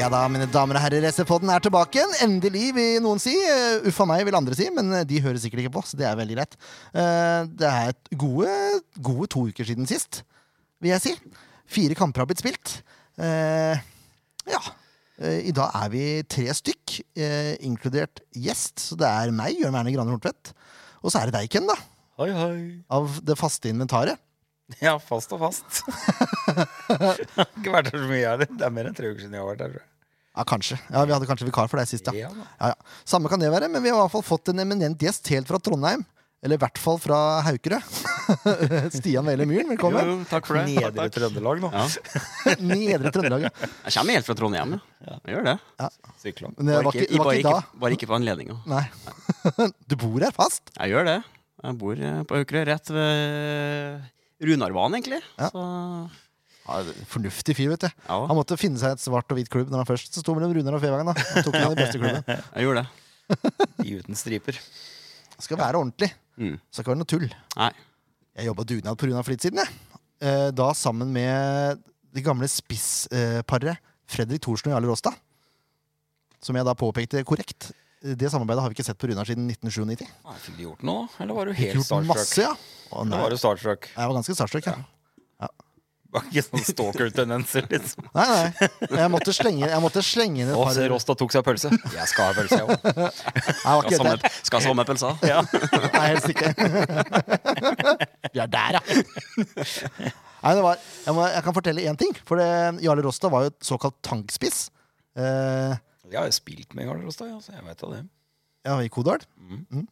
Ja da, mine damer og herrer, SF-podden er tilbake igjen. Endelig, vil noen si. Uff Uffa meg, vil andre si, men uh, de hører sikkert ikke på, så det er veldig greit. Uh, det er et gode, gode to uker siden sist, vil jeg si. Fire kamper har blitt spilt. Ja. I dag er vi tre stykk, inkludert gjest. Så det er meg, Jørn Werner Graner Horntvedt. Og så er det deg, Ken, da. Hei, hei. Av det faste inventaret. Ja, fast og fast. jeg har ikke vært her så mye. heller. Det er mer enn tre uker siden jeg har vært her. tror jeg. Ja, kanskje. Ja, Vi hadde kanskje vikar for deg sist, ja. Ja. Ja, ja. Samme kan det være, men vi har i hvert fall fått en eminent gjest helt fra Trondheim. Eller i hvert fall fra Haukerø. Stian Vele Myhren, velkommen. Jo, takk for det. Nedre Trøndelag nå. Ja. Nedre Trøndelag. ja. Jeg kommer helt fra Trondheim, ja. Jeg gjør det. Sykla. Men det var ikke, var ikke da. ikke, bare ikke på anledninga. Nei. Du bor her fast? Jeg gjør det. Jeg bor eh, på Haukerød, rett ved Runarbanen, egentlig. Ja. Så Ja, fornuftig fyr, vet du. ja, Han måtte finne seg et svart og hvit klubb når han først sto mellom Runar og Fevangen. da. Han tok den i beste klubben. jeg gjorde det. De uten striper. Det Skal være ordentlig. Mm. Skal ikke være noe tull. Nei. Jeg jobba dugnad på Runa Frittsiden, jeg. Eh, Da sammen med det gamle spissparet Fredrik Thorsen og Jarle Råstad. Som jeg da påpekte korrekt. Det samarbeidet har vi ikke sett på Runar siden 1997. Nei, Fikk de gjort noe, eller var du helt gjort masse, starstruck? ja. Å, nei. var du starstruck? Jeg var ganske starstruck, ja. Var ikke sånn stalker-tendenser, liksom. Nei, nei. Jeg måtte slenge, jeg måtte slenge inn et Å, par se, Rosta tok seg pølse. Jeg skal ha pølse, jeg òg. Skal helt samme, skal samme pølsa. Ja. Nei, helst ikke. Vi er der, ja. Nei, det var, jeg, må, jeg kan fortelle én ting. For det, Jarle Rosta var jo et såkalt tankspiss. Eh, Jeg har jo spilt med Jarle Rosta, ja, så jeg vet da det. ja, I Kodal. Mhm. Mm.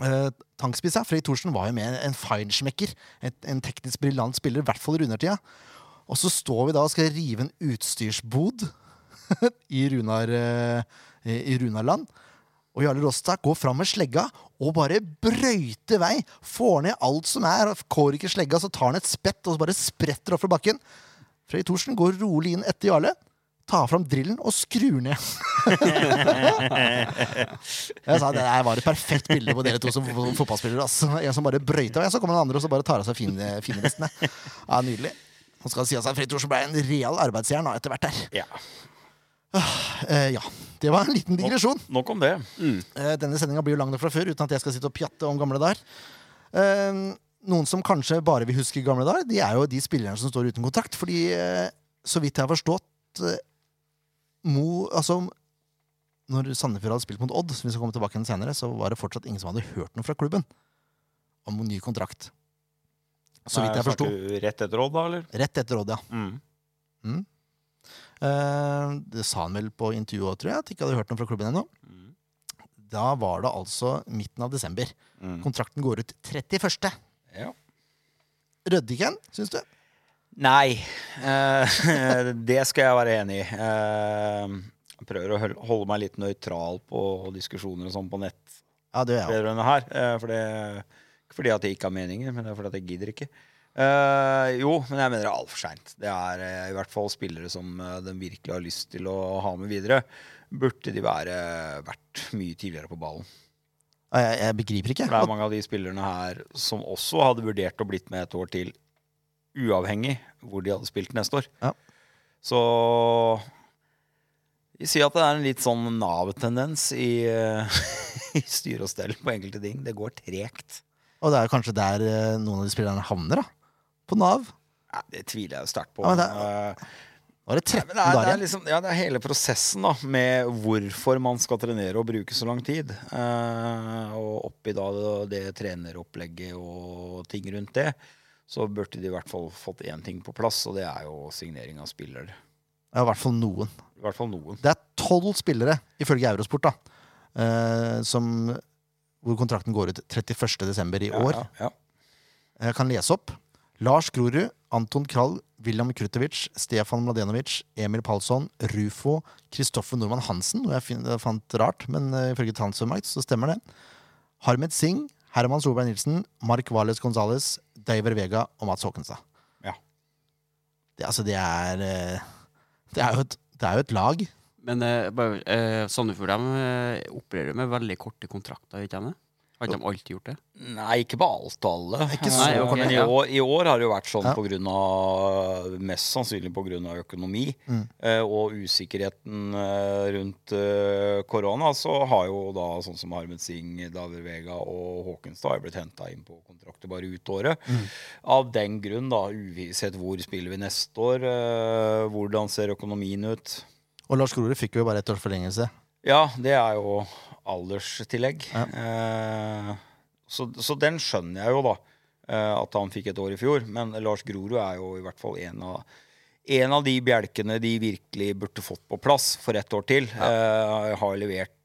Eh, tankspiss. Fredrik Thorsen var jo med en feinschmecker. En, teknisk briljant spiller, i hvert fall i Runar-tida. Og så står vi da og skal rive en utstyrsbod i Runar, uh, i Runarland. Og Jarle Rostak går fram med slegga og bare brøyter vei. Får ned alt som er. Kår ikke slegga, så tar han et spett og så bare spretter opp fra bakken. Fredrik Thorsen går rolig inn etter Jarle, tar fram drillen og skrur ned. jeg sa Det var et perfekt bilde på dere to som fo- fotballspillere. Altså. En som bare brøyter og så kommer den andre og så bare tar av seg fine, fine vestene. Ja, Nydelig. Nå skal det sies at Fredrik Thorsen ble en real arbeidsjern etter hvert der. Ja. Uh, ja, det var en liten digresjon. Nok om det. Eh, Denne sendinga blir jo lang nok fra før, uten at jeg skal sitte og pjatte om gamle dager. Uh, Noen som kanskje bare vil huske gamle dager, de er jo de spillerne som står uten kontrakt. Fordi, så vidt jeg har forstått Mo, altså, Når Sandefjord hadde spilt mot Odd, som vi skal komme tilbake til senere, så var det fortsatt ingen som hadde hørt noe fra klubben om ny kontrakt. Så vidt jeg forsto. Rett etter Odd, da, eller? Rett etter Odd, ja. Mm. Eh, Det sa han vel på intervjuet tror jeg, at ikke hadde hørt noe fra klubben ennå. Mm. Da var det altså midten av desember. Mm. Kontrakten går ut 31. Ja. Røddiken, syns du? Nei, eh, det skal jeg være enig i. Eh, jeg prøver å holde meg litt nøytral på diskusjoner og sånn på nett Ja, det gjør jeg. her. eh, For det, ikke fordi at jeg ikke har meninger, men det er fordi at jeg gidder ikke. Uh, jo, men jeg mener det er altfor seint. Det er uh, i hvert fall spillere som uh, de virkelig har lyst til å ha med videre. Burde de være vært mye tidligere på ballen. Jeg, jeg begriper ikke. For det er mange av de spillerne her som også hadde vurdert å blitt med et år til, uavhengig hvor de hadde spilt neste år. Ja. Så vi sier at det er en litt sånn Nav-tendens i, eh, i styre og stell på enkelte ting. Det går tregt. Og det er kanskje der eh, noen av de spillerne havner, da. På Nav. Ja, det tviler jeg sterkt på. Ja, men det- Eh, Var det 13 dager igjen? er, det, er liksom, ja, det er hele prosessen da, med hvorfor man skal trenere og bruke så lang tid. Uh, og oppi da det, det treneropplegget og ting rundt det, så burde de i hvert fall fått én ting på plass, og det er jo signering av spillere. Ja, i hvert fall noen. I hvert fall noen. Det er tolv spillere, ifølge Eurosport, da. eh, som, hvor kontrakten går ut 31.12. i Ja, år. Ja, ja. Jeg kan lese opp. Lars Grorud, Anton Krall, William Krutovic, Stefan Mladenovic, Emil Palsson, Rufo, Kristoffer Nordmann Hansen, noe jeg fant rart, men uh, ifølge Transfermarkt så stemmer det. Harmed Singh, Herman Solberg Nilsen, Mark Wales Gonzales, Daver Vega og Mats Håkenstad. Ja. Det, altså, det er eh, det er, jo et, det er jo et lag. Men eh, bare, eh, Sandefjord de, eh, opererer med veldig korte kontrakter, ikke sant? Har ikke de alltid gjort det? Nei, ikke på alt og alle. Ikke så Nei, okay, Men i år, i år har det jo vært sånn Ja. på grunn av Mest sannsynlig pga. økonomi Mm. eh, og usikkerheten eh, rundt eh, korona. Så har jo da sånn som Harmet Singh, David Vega og Håkenstad har blitt henta inn på kontrakter bare ut året. Mm. Av den grunn, da, uvisshet hvor spiller vi neste år, hvordan ser økonomien ut. Og Lars Grorud fikk jo bare ett års forlengelse. Ja, det er jo alderstillegg. Ja. Eh, så, så den skjønner jeg jo, da. Eh, at han fikk et år i fjor. Men Lars Grorud er jo i hvert fall en av, en av de bjelkene de virkelig burde fått på plass for ett år til. Eh, har levert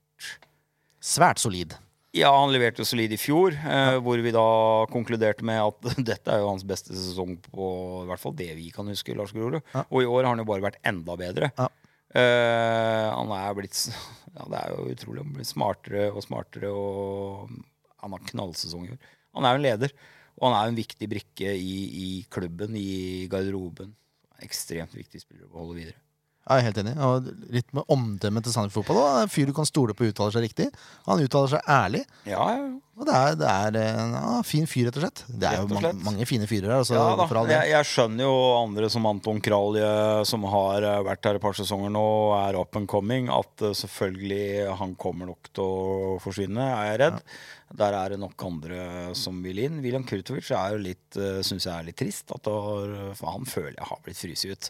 Svært solid. Ja, han leverte jo solid i fjor, eh, hvor vi da konkluderte med at dette er jo hans beste sesong på i hvert fall det vi kan huske, Lars Grorud. Ja. Og i år har han jo bare vært enda bedre. Ja. Eh, han er blitt Ja, det er jo utrolig. Han blir smartere og smartere, og han har knallsesong i år. Han er jo en leder, og han er jo en viktig brikke i, i klubben, i garderoben. Ekstremt viktig spiller å holde videre. Jeg er helt enig. Og litt med omdømmet til Sandefjord Fotball. da. En fyr du kan stole på uttaler seg riktig. Han uttaler seg ærlig. Ja, ja. Og det er, det er en ja, fin fyr, rett og slett. Det er jo mange, mange fine fyrer her. Altså, Ja jeg, jeg skjønner jo andre som Anton Kralje, som har eh, vært her et par sesonger nå og er up and coming, at eh, selvfølgelig han kommer nok til å forsvinne, er jeg redd. Der er det nok andre som vil inn. William Kurtovic er uh, syns jeg er litt trist. At det han føler jeg har blitt fryst ut.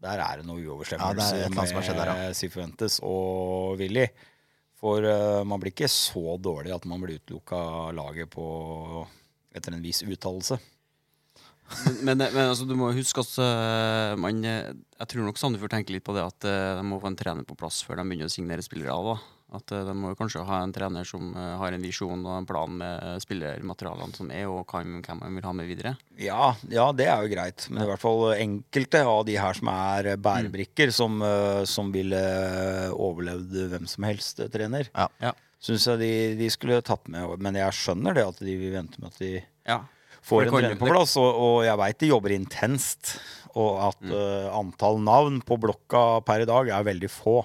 Der er det noe er uoverstemmelse ja, der, ja. med Sifuentes og Willy. For uh, man blir ikke så dårlig at man blir utelukka av laget på, etter en viss uttalelse. Men, men, men altså, du må huske at uh, man eh, Jeg tror nok Sandefjord tenker litt på det at uh, de må få en trener på plass før de begynner å signere spillere. av. Da. At eh, De må kanskje ha en trener som eh, har en visjon og en plan med spillermaterialene som er, og hvem man vil ha med videre. Ja, ja, det er jo greit. Men i hvert fall enkelte av de her som er bærebrikker, som, eh, som ville overlevd hvem som helst eh, trener, Ja. Ja. syns jeg de, de skulle tatt med. Men jeg skjønner det at de vil vente med at de Ja. får en trener på plass. Og, og jeg veit de jobber intenst. Og at eh, antall navn på blokka per i dag er veldig få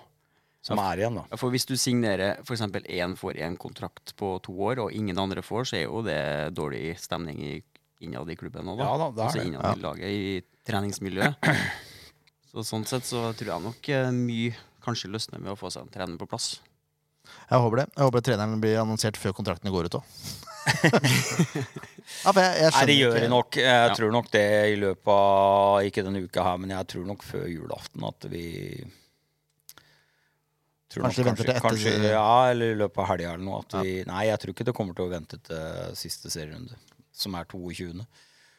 som er igjen, da. For hvis du signerer f.eks. én får én kontrakt på to år, og ingen andre får, så er jo det dårlig stemning i, innad i klubben òg, da. Ja da, det er altså det. innad i laget, i treningsmiljøet. Så sånn sett så tror jeg nok eh, mye kanskje løsner med å få seg en trener på plass. Jeg håper det. Jeg håper treneren blir annonsert før kontraktene går ut òg. ja, for jeg, jeg Nei, det gjør ikke- nok. Jeg Ja. tror nok det i løpet av Ikke denne uka her, men jeg tror nok før julaften at vi Kanskje de venter til etter- kanskje, Ja, eller i løpet av helga eller noe. At vi, Nei, jeg tror ikke det kommer til å vente til siste serierunde, som er 22.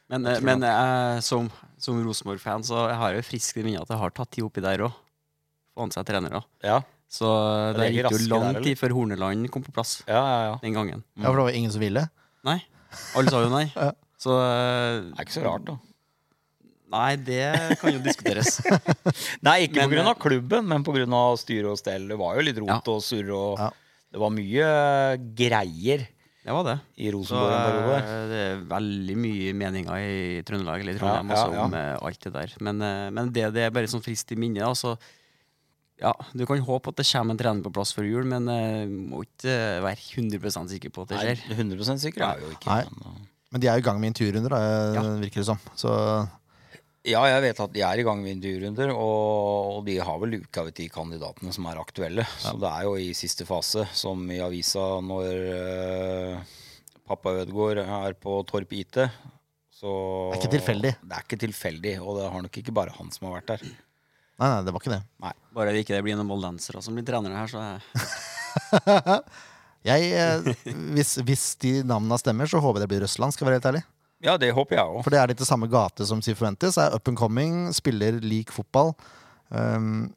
Men, Jeg eh, men jeg, som, som Rosenborg-fan så jeg har jeg friskt i minne at jeg har tatt tid oppi der òg. Få an seg trenere. Ja, Så eh, det det gikk jo lang tid før Horneland kom på plass ja, ja. ja. den gangen. Ja, for det var ingen som ville. Nei. Alle sa jo nei. Ja. Så eh, Det er ikke så rart, da. Nei, det kan jo diskuteres. Nei, ikke Men, på grunn eh, av klubben, men på grunn av styre og stell. Det var jo litt rot Ja. og surr, og Ja. det var mye greier Det var det. i Så Rosenborg Så, eh, det er veldig mye meninger i Trøndelag eller Trondheim Ja, ja, ja. om eh, alt det der. Men, eh, men det, det er bare sånn frist i minnet. Altså, ja, du kan håpe at det kommer en trener på plass før jul, men uh, må ikke eh, være 100% sikker på at det skjer. Nei, skjer. 100 sikker er jo ikke. Nei. Men, de er jo i gang med intervjurunder, virker det som. Så Ja, jeg vet at de er i gang med intervjurunder, og, og de har vel luka ut de kandidatene som er aktuelle. Så det er jo i siste fase, som i avisa når uh, pappa Ødegaard er på Torp IT. Så Det er ikke tilfeldig. Det er ikke tilfeldig, og det har nok ikke bare han som har vært der. Nei, nei, det var ikke det. Bare det ikke det blir noen moldensere som blir trenere her, så Jeg, eh, hvis, hvis de navnene stemmer, så håper jeg det blir Røsland, skal jeg være helt ærlig. Ja, det håper jeg òg. For det er litt det samme gate som Sifuentes. Er up and coming, spiller lik fotball. Um,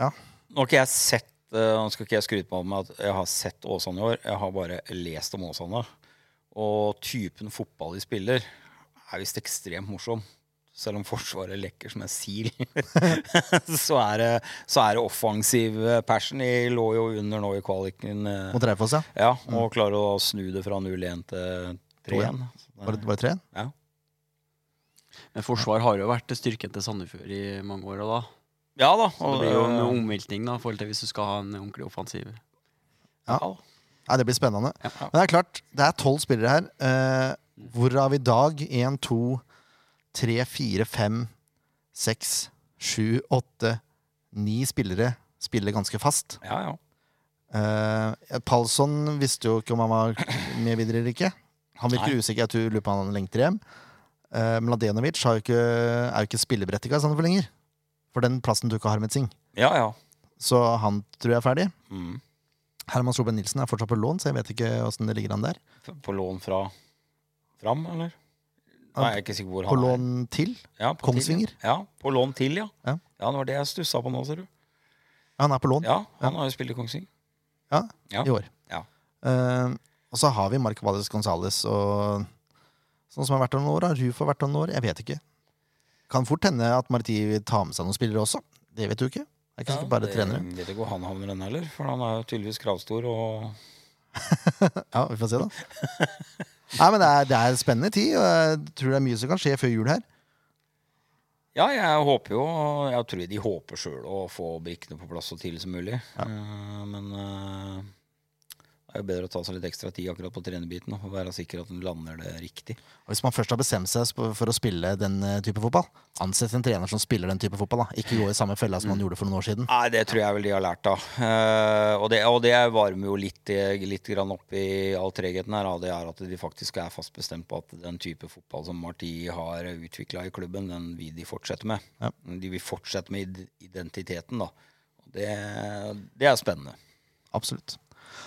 Nå har ikke jeg sett eh, Nå skal ikke jeg skryte på meg at jeg har sett Åsane i år. Jeg har bare lest om Åsane. Og typen fotball de spiller, er visst ekstremt morsom. Selv om Forsvaret lekker som en sil, så, er det, så er det offensiv eh, passion. De lå jo under nå i kvaliken. eh, mot Raufoss, ja. Ja, og klarer å snu det fra 0-1 til 3-1. Var det, var det tre? Ja. Men forsvar har jo vært styrken til Sandefjord i mange år. Da. ja da. Så Og, det blir jo en eh, omveltning da, forhold til hvis du skal ha en ordentlig offensiv. ja. Ja, Nei, det blir spennende. Men det er klart, det er tolv spillere her. Eh, hvorav i dag én, to, tre, fire, fem, seks, sju, åtte, ni spillere spiller ganske fast. Ja, ja. Eh, Palsson visste jo ikke om han var med videre eller ikke. Han virker Nei. usikker. Jeg tror lurer på han lengter hjem. Uh, Mladenovic har jo ikke, er jo ikke spilleberettiga for lenger. For den plassen tok Harmet Singh. Ja, ja. Så han tror jeg er ferdig. Mm. Herman Solberg Nilsen er fortsatt på lån, så jeg vet ikke åssen det ligger an der. På lån fra Fram, eller? Nei, jeg er ikke sikker hvor På han er. lån til. Ja, på Kongsvinger. Til, ja. på lån til, ja. Ja. Ja, det var det jeg stussa på nå, ser du. Ja, han er på lån Ja, han har jo spilt i Kongsvinger. Ja, Ja. i år. Ja. Eh, og så har vi Mark Valles Gonzales og sånn som har vært der noen år. Har Rufo vært der noen år. Jeg vet ikke. Kan fort hende at Marti vil ta med seg noen spillere også. Det vet du ikke. Det er ikke ja, bare det trenere. vet ikke hvor han havner den heller, for han er jo tydeligvis kravstor og Ja, vi får se, da. Nei, men det er, det er spennende tid, og jeg tror det er mye som kan skje før jul her. Ja, jeg håper jo Jeg tror de håper sjøl å få brikkene på plass så tidlig som mulig. Eh, men eh, det er jo bedre å ta seg litt ekstra tid akkurat på trenerbiten og være sikker at du lander det riktig. Og Hvis man først har bestemt seg for å spille den eh, type fotball, ansett en trener som spiller den type fotball. da Ikke gå i samme fella som man gjorde for noen år siden. Nei, det tror jeg vel de har lært av. Eh, og, det, og det varmer jo litt, litt grann opp i all tregheten her. Det er at de faktisk er fast bestemt på at den type fotball som Marti har utvikla i klubben, den vil de fortsette med. Ja. De vil fortsette med identiteten, da. Det, det er spennende. Absolutt.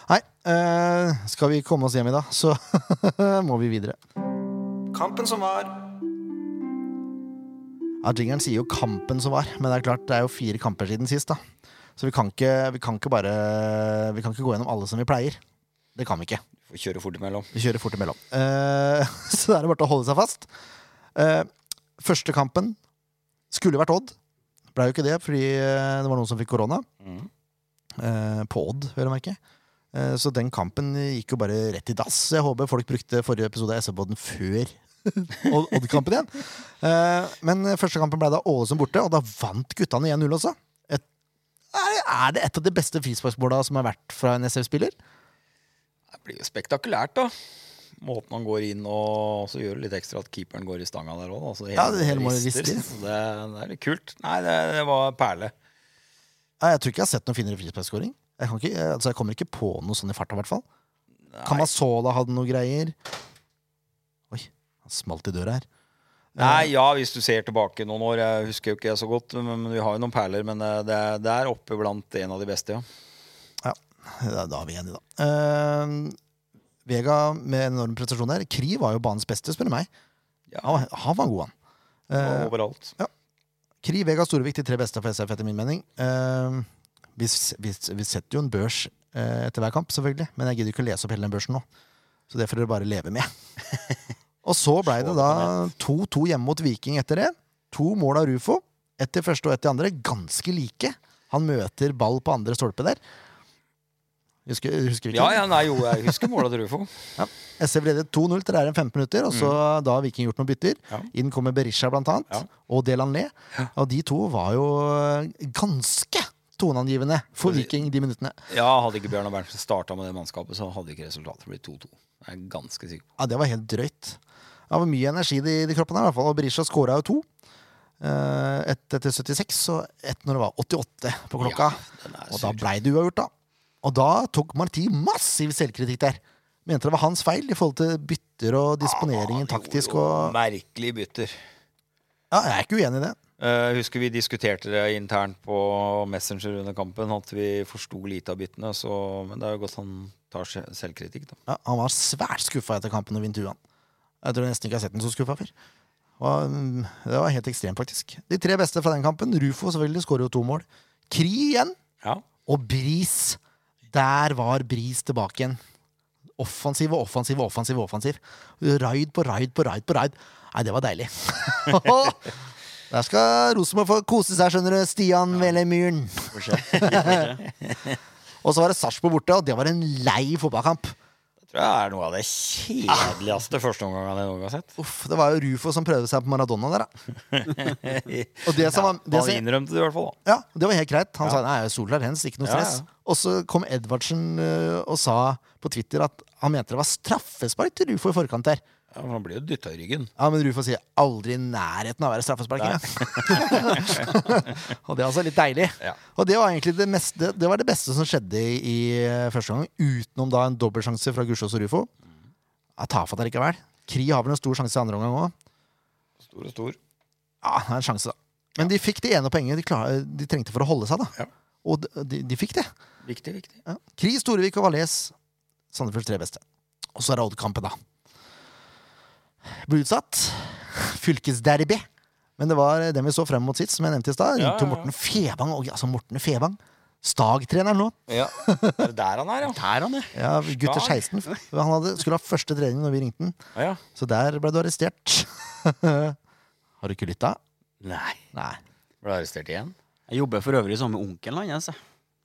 Nei, eh, skal vi komme oss hjem i dag, så må vi videre. Kampen som var. Ja, Jingeren sier jo 'kampen som var', men det er klart det er jo fire kamper siden sist. da Så vi kan ikke, vi kan ikke bare Vi kan ikke gå gjennom alle som vi pleier. Det kan vi ikke. Vi får kjøre fort imellom. Vi kjører fort imellom. Eh, så da er det bare å holde seg fast. Eh, første kampen skulle vært Odd. Blei jo ikke det fordi eh, det var noen som fikk korona. Mm. Eh, på Odd, vil jeg merke. Eh, så den kampen gikk jo bare rett i dass. Jeg håper folk brukte forrige episode av SV-båten før Odd- Odd-kampen igjen. Eh, men første kampen ble da Ålesund borte, og da vant guttene 1-0 også. Et, er, det et av de beste frisparksmåla som har vært fra en SF-spiller? Det blir jo spektakulært, da. Måten han går inn og så gjør det litt ekstra at keeperen går i stanga der òg. Ja, det hele må rister. Det, det er litt kult. Nei, det, det var perle. Jeg tror ikke jeg har sett noen finere frisparkskåring. Jeg, kan ikke- altså, jeg kommer ikke på noe sånn i farta, i hvert fall. Kamasola hadde noe greier. Oi, han smalt i døra her. Nei, ja, hvis du ser tilbake noen år. Jeg husker jo ikke så godt, men, vi har jo noen perler. Men eh, det, er- det er oppe blant en av de beste, ja. Ja, da, er vi enige, da. Uh, Vega med enorm prestasjon her. Kri var jo banens beste, spør du meg. ja Han, var- han var god, han. Uh, overalt. Kri, Vega, Storevik, de tre beste for SF, etter min mening. Eh, vi, vi, vi setter jo en børs eh, etter hver kamp, selvfølgelig. Men jeg gidder ikke å lese opp hele den børsen nå. Så det får dere bare leve med. og så blei det da 2-2 hjemme mot Viking etter det. To mål av Rufo. Ett til første og ett til andre. Ganske like. Han møter ball på andre stolpe der. Husker, husker ikke? Ja, ja, nei, jo, jeg husker måla til Rufo. SF ledet 2-0 til det er en 15 minutter, og så da har Viking gjort noen bytter. Mm. Ja. Inn kommer Berisha, blant annet, Ja. og Delanlé. Og de to var jo ganske toneangivende for Viking de minuttene. Ja, Hadde ikke Bjørnar Berntsen starta med det mannskapet, så hadde ikke resultatet blitt 2-2. Jeg er ganske sikker. Ja, Det var helt drøyt. Det var mye energi i de, kroppene, her, i hvert fall. Og Berisha skåra jo to. Eh, Ett etter 76 og ett når det var 88 på klokka. Ja, og da blei det uavgjort, da. Og da tok Marti massiv selvkritikk der. Mente det var hans feil i forhold til bytter og disponeringen ah, taktisk. og... Merkelige bytter. Ja, Jeg er ikke uenig i det. Eh, Jeg husker vi diskuterte det internt på Messenger under kampen, at vi forsto lite av byttene. Så, men det er jo godt han tar selvkritikk, da. Ja, han var svært skuffa etter kampen og Vintuan. Jeg tror jeg nesten ikke jeg har sett ham så skuffa før. Og, mm, det var helt ekstremt, faktisk. De tre beste fra den kampen. Rufo selvfølgelig skårer jo to mål. Kri igjen. Ja. Og Bris. Der var Bris tilbake igjen. Offensiv og offensiv og offensiv. offensiv. Raid på raid på raid på raid. Nei, det var deilig. Der skal Rosenborg få kose seg, skjønner du. Stian Vele Myhren. Og så var det Sarpsborg borte, og det var en lei fotballkamp. Det Tror jeg er noe av det kjedeligste førsteomgangene jeg noen gang har sett. Uff, Det var jo Rufo som prøvde seg på Maradona der, da. Og det som var, det Han innrømte det i hvert fall, da. ja, det var helt greit. Han sa nei, solklar hens, ikke noe stress. ja. Og så kom Edvardsen uh, og sa på Twitter at han mente det var straffespark til Rufo i forkant der. Ja, men han blir jo dytta i ryggen. Ja, men Rufo sier aldri i nærheten av å være straffespark. Og det er altså litt deilig. Ja. Og det var egentlig det, meste, det, var det beste som skjedde i, i eh, første gang, utenom da en dobbeltsjanse fra Gussiås og Rufo. Ja, tafatt likevel. Kri har vel en stor sjanse i andre omgang òg. Stor og stor. Ja, det er en sjanse, da. Men de fikk det ene poenget de, klar, de trengte for å holde seg, da. Ja. Og de, de, de fikk det. Viktig, viktig. Ja. Kri, Storevik og Valles. Sandefjords tre beste. Og så er det Odd-kampen, da. Ble utsatt. Fylkesderby. Men det var den vi så frem mot sitt, som jeg nevnte i stad. Ja, Ringte jo ja, ja. Morten Febang. Og, altså Morten Febang. Stag-treneren nå. Ja. Er det der han er, ja? Der han er. Ja, gutter 16. Han hadde, skulle ha første trening når vi ringte den. Ja, ja. Så der ble du arrestert. Har du ikke lytta? Nei. Nei. Ble arrestert igjen? Jeg jobber for øvrig sammen med onkelen hans.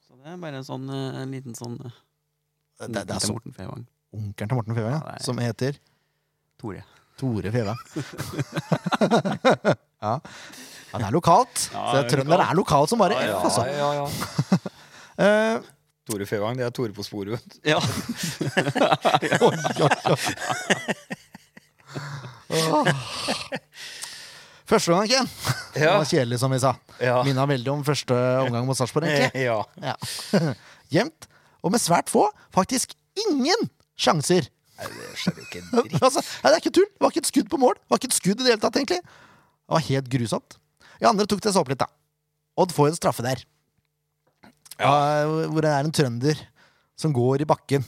Så det er bare en sånn eh, en liten sånn eh, Det, det er så Morten Fevang. onkelen til Morten Fevang, ja, Ja, som heter Tore. Tore Fevang. ja. ja, det er lokalt. Ja, er Trønder er lokalt som bare Ja, F, altså. ja, ja. Eh, Tore Fevang, det er Tore på sporet. vet du. Ja. oi, oi, oi. Første gang, Ken. Det var kjedelig, som vi sa. Ja. Minna veldig om første omgang mot Sarpsborg, egentlig. Ja. Ja. Jevnt. Og med svært få. Faktisk ingen sjanser. Nei, det jo ikke dritt. altså, nei, det er ikke tull. Det var ikke et skudd på mål. Det var ikke et skudd i det hele tatt, egentlig. Det var helt grusomt. I andre tok det seg opp litt, da. Odd får en straffe der. Ja, hvor det er en trønder som går i bakken.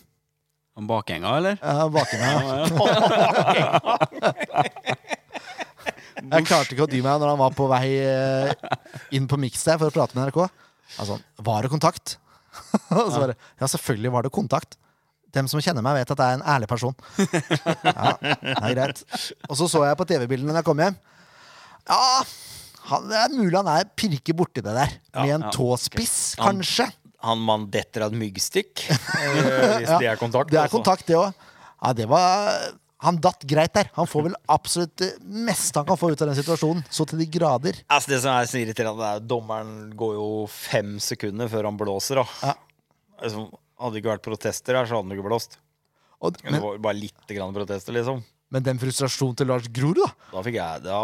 Om Bakhenga, eller? Ja, bakken Jeg klarte ikke å dy meg når han var på vei eh, inn på Mix der for å prate med NRK. Altså, var det kontakt? Og så bare, ja, selvfølgelig var det kontakt. Dem som kjenner meg, vet at jeg er en ærlig person. Ja, det er greit. Og så så jeg på TV-bildene da jeg kom hjem. Ja, han, det er mulig han er pirker borti det der. Med en tåspiss, Han- kanskje. Han mann detter av et myggstikk, hvis det er kontakt. Det er altså. kontakt, det òg. Ja, det var Han datt greit der. Han får vel absolutt det meste han kan få ut av den situasjonen. Så til de grader. Altså, det som er så irriterende, er at dommeren går jo fem sekunder før han blåser. Ja. Altså, hadde det ikke vært protester her, så hadde han ikke blåst. Og, Men det var bare litt grann protester, liksom. men den frustrasjonen til Lars Grorud, da. Da, jeg, da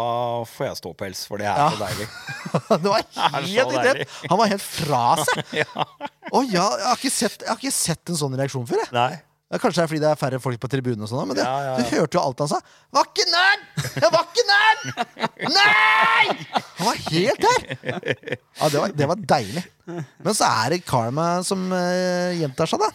får jeg ståpels, for det er Ja. så deilig. Det var helt deilig. Han var helt fra seg. Å ja, jeg har, sett, jeg har ikke sett en sånn reaksjon før. Jeg. Nei. Ja, Kanskje det er fordi det er færre folk på tribunen, og sånt, men det, Ja, ja, ja. du hørte jo alt han sa. Var ikke nær! Jeg var ikke nær! Nei! Han var helt der! Ja, det var, det var deilig. Men så er det karma som uh, gjentar seg, da.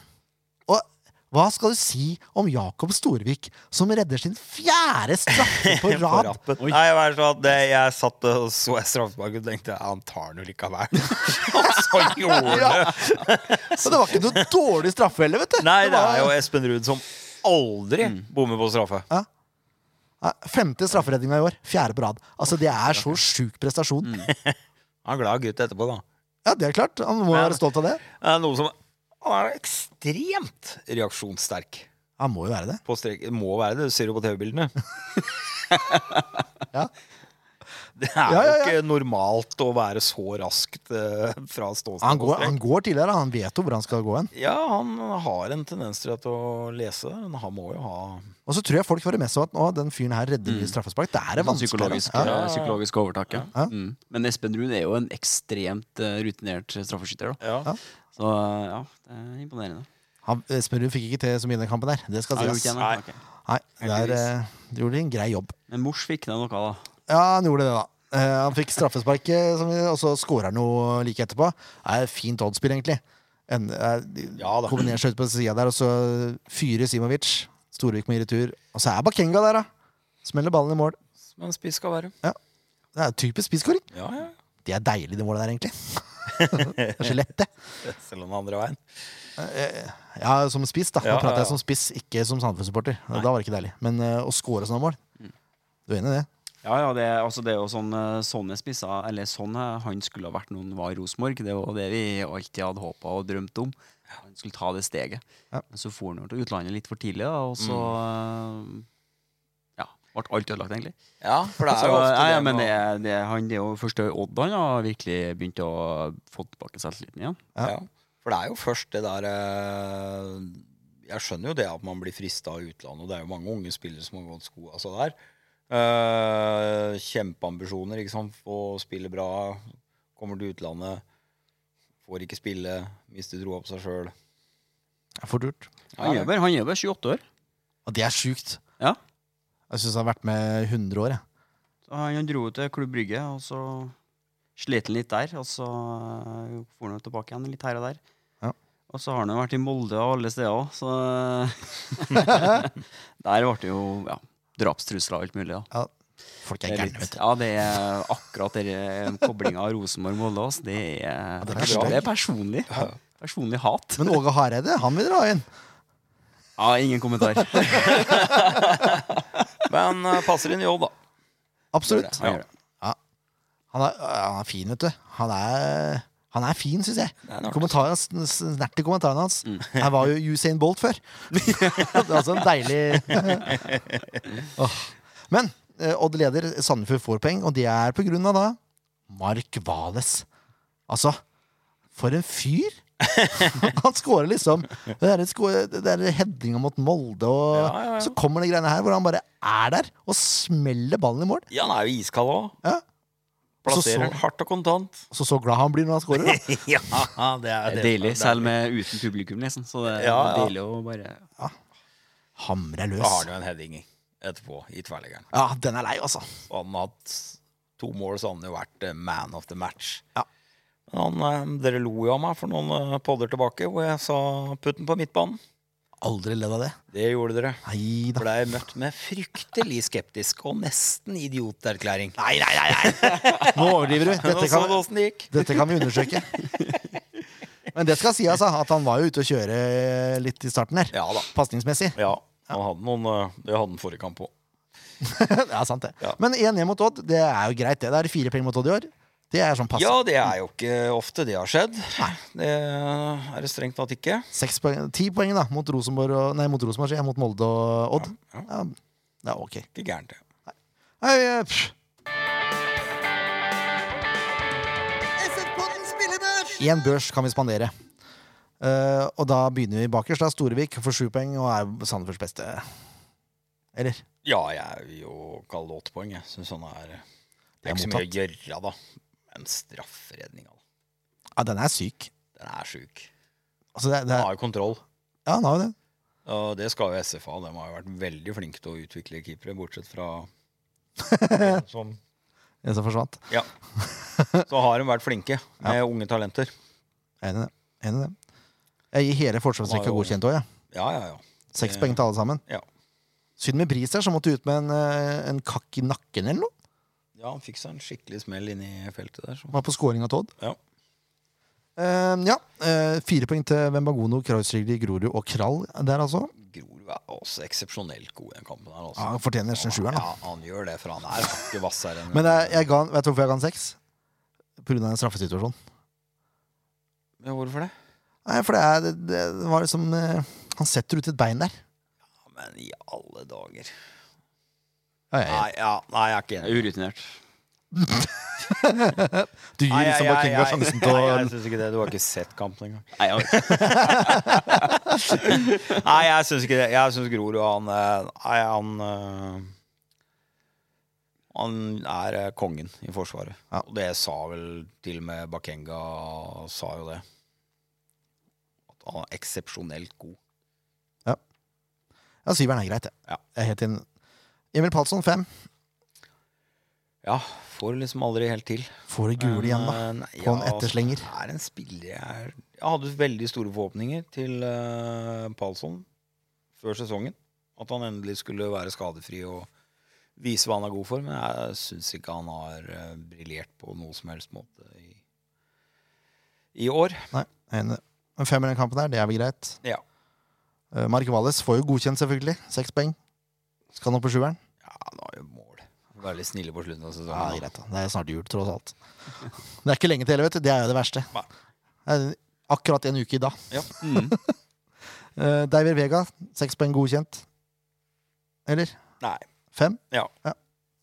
Hva skal du si om Jakob Storvik, som redder sin fjerde straffe på rad? Nei, jeg, var sånn det, jeg satt og så straffesparket og tenkte han tar den jo likevel. og så gjorde Ja. det! Så det var ikke noe dårlig straffe heller, vet du. Nei, det var- er jo Espen Ruud som aldri bommer på straffe. Ja. Femte strafferedninga i år. Fjerde på rad. Altså, Det er så sjuk prestasjon. Han er glad gutt etterpå, da. Ja, det er klart. Han må være stolt av det. Det er noe som Han er ekstremt reaksjonssterk. Han må jo være det. På strek. Må være det, du ser jo på TV-bildene. Ja. Det er Ja, ja, jo ikke normalt å være så raskt uh, fra ståsted Han går, han går tidligere. Han vet jo hvor han skal gå hen. Ja, han har en tendens til at å lese men han må jo ha Og så tror jeg folk får det med seg at å, den fyren her redder mye straffespark. Det er det Sånn vanskelig. psykologisk, Ja. psykologisk overtak, ja. Ja. Mm. Men Espen Ruud er jo en ekstremt uh, rutinert straffeskytter. Da. Ja. Ja. Så uh, ja, det er imponerende. Han, Espen Ruud fikk ikke til så mye i den kampen der. Det skal sies. Nei. gjorde Nei, der eh, de en grei jobb. Men Mors fikk ned noe, da. Ja, han gjorde det, da. Eh, han fikk straffespark, eh, som vi- og så skårer han noe like etterpå. Det er fint oddspill, egentlig. En, er, Ja da. Kombinerer seg ut på sida der, og så fyrer Simovic. Storvik med i retur. Og så er Bakenga der, da. Smeller ballen i mål. Som en spiss skal være. Det er typisk spisskåring. Ja, ja. Det er deilig, det målet der, egentlig. det er så lett, det. Selv om andre veien. Ja, som spiss, da. Nå Ja, prater ja, jeg som spiss, ikke som Sandefjord-supporter. Da var det ikke deilig. Men eh, å score sånne mål Du er enig i det? Ja, ja, det, er- altså, det er jo sånn eh, sånne spisser Eller sånn eh, han skulle ha vært når han var i Rosenborg. Det var det vi alltid hadde håpa og drømt om. Han skulle ta det steget. Ja. Men så for han til utlandet litt for tidlig, da, og så mm. Ja, ble alt ødelagt, egentlig. Ja, for det er Så, jo ofte ja, men det, det, han, det er jo først Odd han har virkelig begynt å få tilbake selvtilliten igjen. Ja. Ja. For det er jo først det der eh, Jeg skjønner jo det at man blir frista av utlandet, og det er jo mange unge spillere som har gått sko altså der. Eh, kjempeambisjoner, ikke sant. Få spille bra, kommer til utlandet, får ikke spille, mister troa på seg sjøl. Det er fort gjort. Han er bare, han er bare 28 år. Og det er sjukt. Ja. Jeg syns han har vært med 100 år. Jeg. Så han, dro til Klubb Brygge, og så slet han litt der. Og så uh, for han tilbake igjen litt her og der. Ja. Og så har han jo vært i Molde og alle steder òg, så Der ble det jo ja, drapstrusler og alt mulig. da. Ja. Folk er gærne, vet du. ja, det er akkurat den koblinga av Rosenborg-Molde. Det, er- det er det, er personlig. Personlig hat. Men Åge Hareide, han vil dra inn. Ja, ingen kommentar. Men eh, passer inn i jobb, da. Absolutt. Han. Han er, han er fin, vet du. Han er, han er fin, syns jeg. Er snert i kommentarene hans. Her var jo Usain Bolt før. det er altså en deilig oh. Men eh, Odd leder, Sandefjord får poeng, og det er på grunn av da Mark Vales. Altså, for en fyr! Han skårer liksom Det er, der headinga mot Molde, og Ja, ja, ja. så kommer de greiene her hvor han bare er der og smeller ballen i mål. Ja, han er jo iskald òg. Plasserer så- den hardt og kontant. Så så glad han blir når han scorer. Da. ja, det er Det er deilig, selv med uten publikum, liksom. Så det er Ja, ja. deilig å bare ja. Hamre løs. har han jo en heading etterpå, i tverrleggeren. Ja, den er lei, altså. Han hatt to mål, så han jo vært eh, man of the match. Ja. Men han, eh, dere lo jo av meg for noen eh, podder tilbake hvor jeg sa 'putt den på midtbanen'. Aldri ledd av det. Det gjorde dere. Nei da. For det er møtt med fryktelig skeptisk og nesten idioterklæring. Nei, nei, nei! nei. Nå overdriver du. Dette så kan, åssen det gikk. dette kan vi undersøke. Men det skal sies, altså, at han var jo ute å kjøre litt i starten her. Ja da. Pasningsmessig. Ja, han hadde noen eh, Det hadde han forrige kamp òg. Ja, sant det. Ja. Men 1-1 mot Odd, det er jo greit, det. Det er fire penger mot Odd i år. Det er sånn passe. Ja, det er jo ikke ofte det har skjedd. Det er det strengt tatt ikke. Seks poeng, ti poeng da, mot Rosenborg og, Nei, mot Rosenborg, mot Molde og Odd. Ja, Ja, ja ok. Ikke gærent, det. Nei, Nei, pff. Én børs kan vi spandere. Uh, og da begynner vi bakerst. da Storevik får sju poeng og er Sandefjords beste. Eller? Ja, jeg vil jo kalle det åtte poeng. Jeg syns han er Det er ikke så mye å gjøre, da. Men strafferedning, da. Ja, den er syk. Den er sjuk. Altså, det, det Han har jo kontroll. ja, han har jo det. Og det skal jo SF ha. De har jo vært veldig flinke til å utvikle keepere, bortsett fra som En som forsvant. Ja. Så har de vært flinke med unge talenter. Er Enig i det. Enig det. Jeg gir hele forsvarsrekka godkjent òg, jeg. Ja, ja, ja. Seks Det- poeng til alle sammen. Ja. Synd med Bris her, som måtte ut med en, eh, en kakk i nakken eller noe. Ja, han fikk seg en skikkelig smell inn i feltet der. Så. Var på scoring av Todd. Ja. Eh, ja. eh, fire poeng til Wembagono, Krausrigli, Grorud og Krall der, altså. Grorud er også eksepsjonelt god i den kampen. her Ja, altså. han fortjener nesten sjueren, da. Ja, han gjør det, for han er hakket hvassere enn Men jeg, jeg ga, vet du hvorfor jeg ga han seks? Av en straffesituasjon. ja, Hvorfor det? Nei, for det, er, det, det var liksom eh, Han setter ut et bein der. Ja, men i alle dager. Ja, ja, ja. Nei, ja, nei jeg er ikke enig. Urutinert. Du gir liksom jeg- Bakenga sjansen til Nei, å jeg syns ikke det. Du har ikke sett kampen engang. Nei, ja. Nei, jeg syns ikke det. Jeg syns Grorud han eh, Nei, han eh, Han er eh, kongen i Forsvaret. Ja. Og det sa vel til og med Bakenga sa jo det. At han er eksepsjonelt god. Ja, syveren er greit, det. Ja. Jeg er helt inn. Emil Palsson, fem. Ja, får liksom aldri helt til. Får det gule igjen, da. Nei, eh, På en etterslenger. Det er en spiller jeg Jeg hadde veldig store forhåpninger til uh, Palsson før sesongen. At han endelig skulle være skadefri og vise hva han er god for. Men jeg syns ikke han har uh, briljert på noe som helst måte i, i år. Nei, er. En femmer i den kampen der, det er vel greit. Ja. Uh, Mark Wallis får jo godkjent, selvfølgelig. Seks poeng. Skal nå på sjueren. ja, nå er jo mål. Veldig snille på slutten av Ja, sesongen. det er greit, da. Det er snart jul, tross alt. Det er ikke lenge til heller, vet du. Det er jo det verste. Det er Akkurat en uke i dag. Ja. Mm. Deiver David Vega, seks poeng godkjent. Eller? Nei. Fem? Ja. Ja.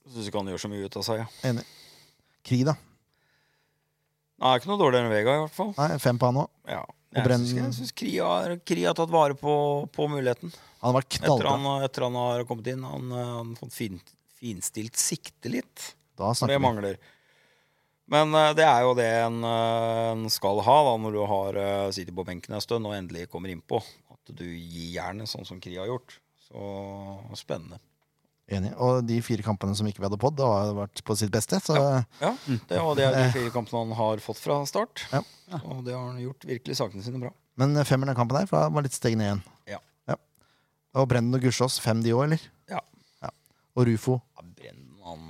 Syns ikke han gjør så mye ut av seg. Ja. Enig. Kri, da? Nei, ikke noe dårligere enn Vega, i hvert fall. Nei, fem på han òg. Ja. Jeg syns, Kri, Kri har tatt vare på, på muligheten. Han har vært Etter han, etter han har kommet inn. Han eh, har fått fin, finstilt sikte litt. Da snakker det mangler. Men uh, det er jo det en, uh, en skal ha da, når du har uh, sittet på benken en stund og endelig kommer innpå. At du gir jernet, sånn som Kri har gjort. Så spennende. Enig. Og de fire kampene som ikke vi hadde podd, det har vært på sitt beste. Så Ja, det var det er de fire kampene han har fått fra start. Ja. Og det har han gjort virkelig sakene sine bra. Men femmeren den kampen der var litt steg ned igjen. Ja. Og Brenden og Gussiås, fem de òg, eller? Ja. Og Rufo, Ja, Brennen, han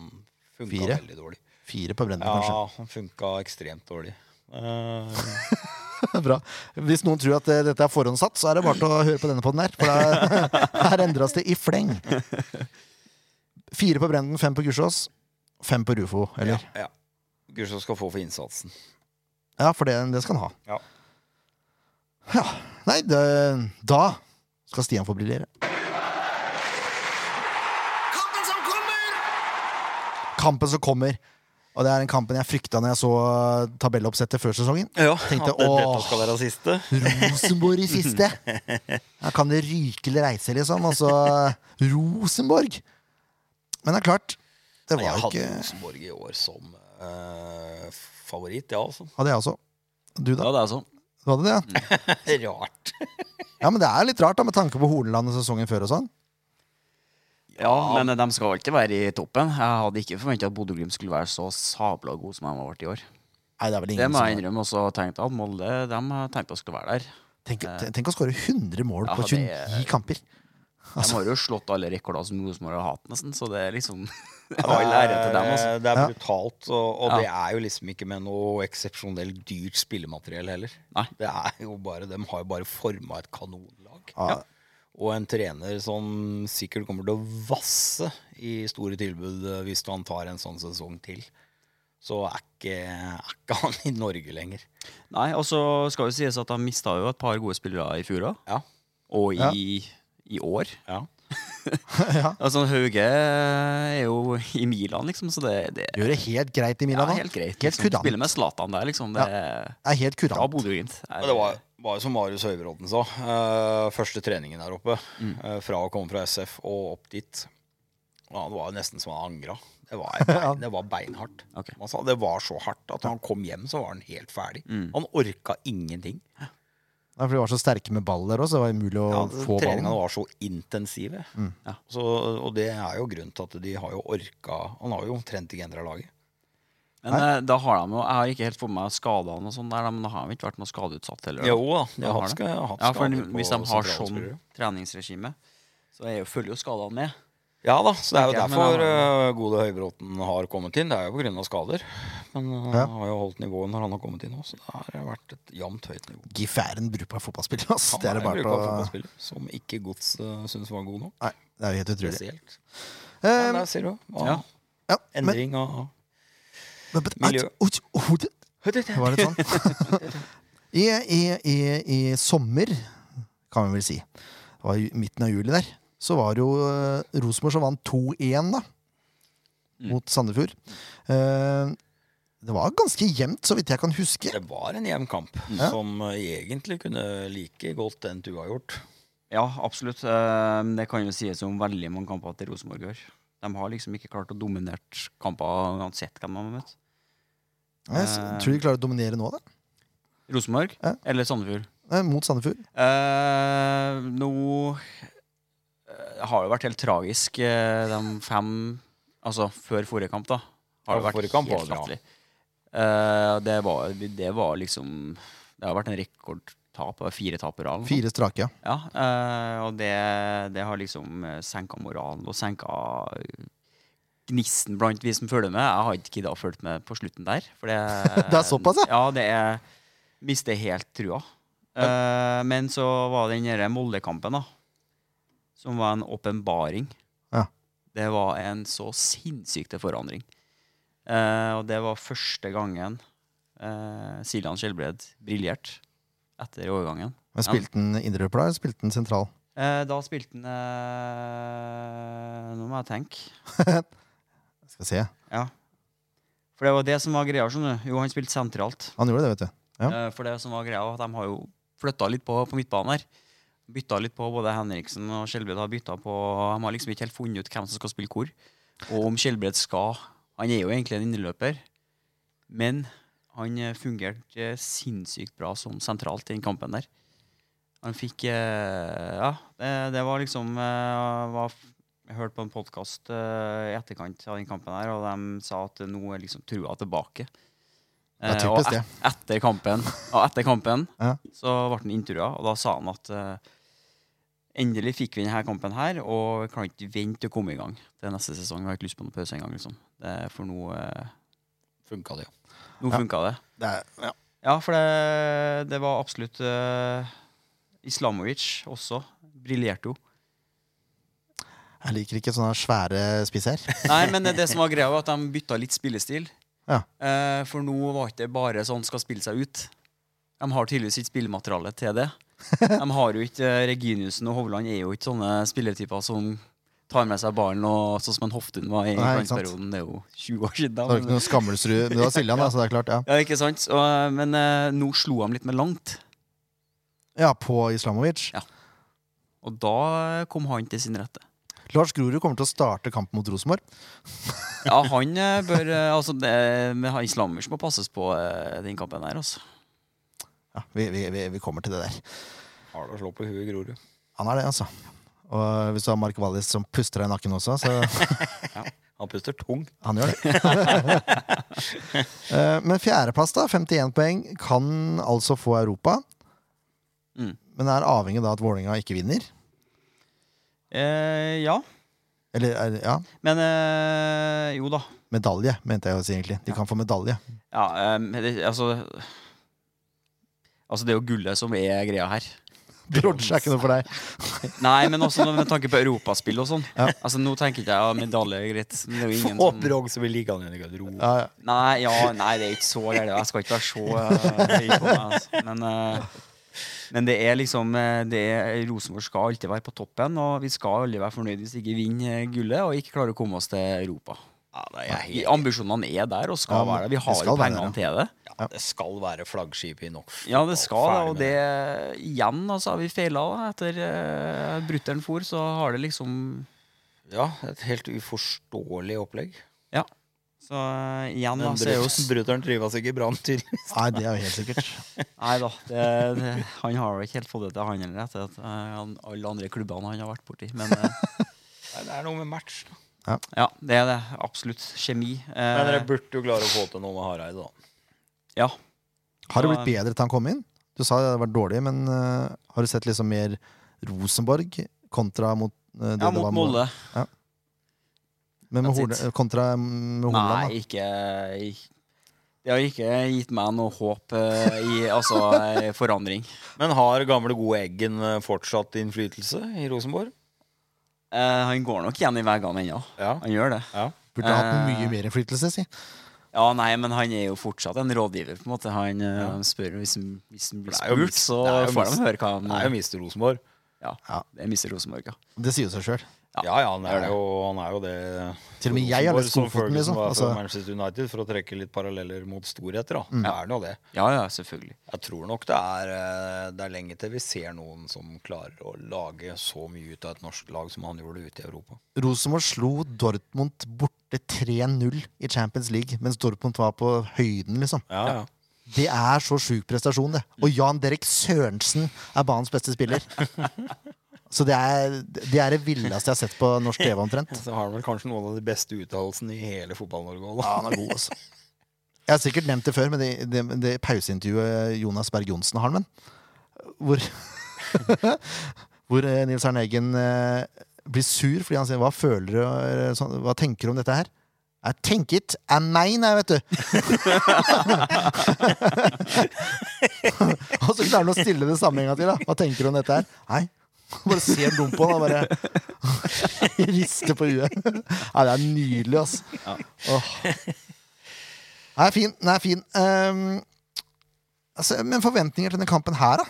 funka Fire? veldig dårlig. fire på Brenden, Ja, kanskje. han funka ekstremt dårlig. Uh, Bra. Hvis noen tror at eh, dette er forhåndssatt, så er det bare til å høre på denne podden her. For her endres det i fleng. Fire på Brenden, fem på Gussiås, fem på Rufo. Eller? ja, ja. Gudskjelov skal få for innsatsen. Ja, for det, det skal han ha. Ja. Ja. Nei, det, da skal Stian få briljere. Kampen som kommer! Kampen som kommer. Og det er den kampen jeg frykta når jeg så tabelloppsettet før sesongen. Ja, Tenkte, at det, åh. dette skal være siste. Rosenborg i siste! Da kan det ryke eller reise, liksom. Og så Rosenborg! Men det er klart, det Nei, Jeg var hadde ikke Rosenborg i år som uh, favoritt, ja, altså. Hadde jeg også. Du, da? Ja, det er sånn. Du hadde det, ja? Rart. Ja, men det er litt rart, da, med tanke på Horneland og sesongen før og sånn. Ja, men de skal alltid være i toppen. Jeg hadde ikke forventa at Bodø-Glimt skulle være så sabla god som de har vært i år. Nei, det er vel Det ingen må jeg innrømme. Og også tenkte at Molde de tenkte jeg å skulle være der. Tenk, tenk å skåre 100 mål Ja, på 29 det, kamper. De har jo slått alle rekorder som Rosenborg har hatt, nesten. Så det er liksom All ære til dem, altså. Det er brutalt, og, og Ja. det er jo liksom ikke med noe eksepsjonelt dyrt spillemateriell heller. Nei. Det er jo bare, De har jo bare forma et kanonlag. Ja. Og en trener som sikkert kommer til å vasse i store tilbud eh, hvis han tar en sånn sesong til. Så er ikke, er ikke han i Norge lenger. Nei, og så skal jo sies at han mista jo et par gode spillere i fjor òg. Ja. Og i, Ja. I år. ja. ja. Altså, Hauge er jo i Milan, liksom, så det, det Gjør det helt greit i Milan Milan Ja, helt greit. Helt Liksom. kurant. Spiller med Zlatan der, liksom. Det ja. er helt bra kurant. Bodø-Glimt. Men det var, var jo som Marius Høybråten sa. Uh, første treningen der oppe. Mm. uh, fra å komme fra SF og opp dit. Ja, det var jo nesten som han angra. Det var, bein, det var beinhardt. Okay. Han sa det var så hardt at når han kom hjem, så var han helt ferdig. Mm. Han orka ingenting. Ja, for de var så sterke med ball der òg, så det var umulig å Ja, få Treningene var så intensive. Mm. Ja. Så, og det er jo grunnen til at de har jo orka Han har jo trent i laget Men Nei? da har de jo Jeg har ikke helt fått med meg skadene og sånn der, men da har de ikke vært noe skadeutsatt heller. Jo da, de har har hatt, Ja, for på hvis de har sånn treningsregime, så jeg jo, følger jo skadene med. Ja da, så det er jo okay, men derfor han uh, gode Høybråten har kommet inn. Det er jo pga. skader. Men uh, Ja. han har jo holdt nivået når han har kommet inn òg, så det har vært et jevnt høyt nivå. Gif er en brukbar fotballspiller. Ass. Han Det er er en brukbar å fotballspiller som ikke Gods uh, syns var god nok. Nei, det er jo helt utrolig. Spesielt. Eh, Men der ser du. hva- Ja. ja, men, Endring av men, men, miljø. Var det sånn? I, i, i, I sommer, kan vi vel si, det var i midten av juli der, så var det jo uh, Rosenborg som vant 2-1 da, Mm. mot Sandefjord. Eh, det var ganske jevnt, så vidt jeg kan huske. Det var en jevn kamp Ja. som uh, egentlig kunne like godt endt uavgjort. Ja, absolutt. Eh, Det kan jo sies om veldig mange kamper til Rosenborg gjør. De har liksom ikke klart å dominere kamper uansett hvem de har møtt. Jeg s- tror de klarer å dominere nå, da. Rosenborg Ja. eller Sandefjord? Eh, mot Sandefjord. Eh, nå eh, har jo vært helt tragisk, eh, de fem Altså før forrige kamp, da. Har det vært helt latterlig. Eh, det, var, det var liksom Det har vært en rekordtap. Fire tap på rad. Fire strake, ja. Ja, eh, og det, det har liksom senka moralen og senka gnisten blant vi som følger med. Jeg har ikke gidda å følge med på slutten der. For det, Det er såpass, ja? Ja, det er Mister helt trua. Uh, men så var den derre Molde-kampen, da. Som var en åpenbaring. Ja. Det var en så sinnssyk forandring. Eh, og det var første gangen eh, Siljan Skjelbred briljerte. etter overgangen. Men Spilte han indreløper da, eller spilte han sentral? Eh, da spilte han eh, Nå må jeg tenke. Skal se. Ja. For det var det som var greia. skjønner du. Jo, han spilte sentralt. Han gjorde det, vet du. Ja. Eh, For det som var greia, at de har jo flytta litt på, på midtbanen her. Bytta litt på både Henriksen og Skjelbred har bytta på De har liksom ikke helt funnet ut hvem som skal spille hvor. Og om Skjelbred skal Han er jo egentlig en innløper, men han eh, fungerte eh, sinnssykt bra som sentralt i den kampen der. Han fikk eh, Ja, det, det var liksom eh, var, Jeg hørte på en podkast i etterkant av den kampen her, og de sa at nå er liksom trua tilbake. Det er Eh, og typisk det. et- etter kampen, og etter kampen Ja. så ble han intervjua, og da sa han at eh, endelig fikk vi denne kampen her, og vi kan ikke vente til å komme i gang til neste sesong. Vi har ikke lyst på noen pause engang, liksom. Er for nå, eh, Funka det, ja. nå Ja. funka det. Det er, ja. Ja, for det, det var absolutt eh, Islamovic også. Briljerte jo. Jeg liker ikke sånne svære spisser. Nei, men det, det som var greia, var at de bytta litt spillestil. Ja. Eh, for nå var det ikke bare sånn skal spille seg ut. De har tydeligvis ikke spillemateriale til det. De har jo ikke eh, Reginiussen og Hovland er jo ikke sånne spilletyper som tar med seg ballen og sånn som en Hoftun var i ikke Det er jo 20 år siden. Det er ikke noe skammelsrud. Men det var Siljan, da, så det er klart. Ja, Ja, ikke sant? Og, eh, men eh, nå slo de litt med langt. ja på Islamovic. Ja. Og da kom han til sin rette. Lars Grorud kommer til å starte kampen mot Rosenborg. Ja, han bør Altså, det, Islamovic må passes på den kampen her, altså. Ja, vi, vi, vi, kommer til det der. Har det å slå på huet, Grorud. Han er det, altså. Og hvis du har Mark Wallis som puster deg i nakken også, så Han puster tung. han gjør det. Eh, Men fjerdeplass, da, 51 poeng, kan altså få Europa. Mm. Men er avhengig da at Vålerenga ikke vinner. Eh, ja. Eller er- ja, Men eh, jo da. medalje, mente jeg å si egentlig. De kan få medalje. Ja, det, altså Altså, det er jo gullet som er greia her. Bronse er ikke noe for deg. Nei, men også med tanke på europaspill og sånn. Ja. Altså, nå tenker ikke jeg ja, medalje er greit. Men det er jo ingen Få som bronse blir liggende igjen i garderoben. Ja, ja. Nei, ja, nei, det er ikke så gærent. Jeg skal ikke være så eh, høy på meg. Altså. Men, uh, men det er liksom eh, det er, Rosenborg skal alltid være på toppen, og vi skal aldri være fornøyd hvis vi ikke vinner gullet og ikke klarer å komme oss til Europa. Ja, er helt, ambisjonene er der og skal Ja, være der. Vi har jo være pengene til det. ja, det skal være flaggskip i NOF. Ja, det skal det. Og det igjen, altså, har vi feila etter uh, brutter'n for, så har det liksom Ja, et helt uforståelig opplegg. Ja. Så uh, igjen, da, så er jo brutter'n trives ikke i Brann, tydeligvis. Nei, det er jo helt sikkert. Nei da. Det, det, han har vel ikke helt fått det til, han heller, etter at uh, alle andre klubbene han har vært borti. Men uh, Nei, det er noe med match. da. Ja, det er det. Absolutt. Kjemi. Eh, Men dere burde jo klare å få til noe med Hareide, da. ja. Har det blitt bedre til han kom inn? Du sa det hadde vært dårlig, men uh, har du sett liksom mer Rosenborg kontra mot uh, det ja, det mot Molde. med- Molde. Men med That's kontra med Horneland, da? Nei, ikke Det har ikke gitt meg noe håp uh, i altså, eh, forandring. Men har gamle, gode Eggen eh, fortsatt innflytelse i Rosenborg? Eh, han går nok igjen i veggene ennå. Ja. Han gjør det. ja. Burde hatt Eh, mye mer innflytelse, si. Ja, nei, men han er jo fortsatt en rådgiver, på en måte. Han eh, Ja. spør hvis han, hvis han blir Det er jo spurt, mis- så det er jo får mis- de høre hva han Det er jo Mr. Rosenborg. Ja, Ja. det er Mr. Rosenborg, ja. Det sier jo seg sjøl. Ja, Ja, han er jo, han er jo det. Til og med jeg har lest som Lofoten, liksom. Altså- Manchester United, for å trekke litt paralleller mot storheter. da. Mm. Det er nå det. Ja, ja, selvfølgelig. Jeg tror nok det er, eh, det er lenge til vi ser noen som klarer å lage så mye ut av et norsk lag som han gjorde ute i Europa. Rosenborg slo Dortmund borte 3-0 i Champions League, mens Dortmund var på høyden, liksom. Ja, ja. Det er så sjuk prestasjon, det. Og Jan Derek Sørensen er banens beste spiller. Så det er det, er det villeste jeg har sett på norsk TV, omtrent. Så har han vel kanskje noen av de beste uttalelsene i hele Fotball-Norge òg, Ja, han er god, altså. Jeg har sikkert nevnt det før, men det, det, det pauseintervjuet Jonas Berg Johnsen har med hvor, hvor eh, Nils Arne Eggen eh, blir sur fordi han sier 'hva føler du, eh, sånn, hva tenker du om dette her'? Jeg tenker ikke, jeg mener, vet du. og så klarer han å stille det samme en gang til. da Hva tenker du om dette her? Nei. Bare ser dumt på han og bare rister på huet. Nei, det er nydelig, altså. Åh. Den er fin. Den er fin. Um, Altså, men forventninger til denne kampen her, da?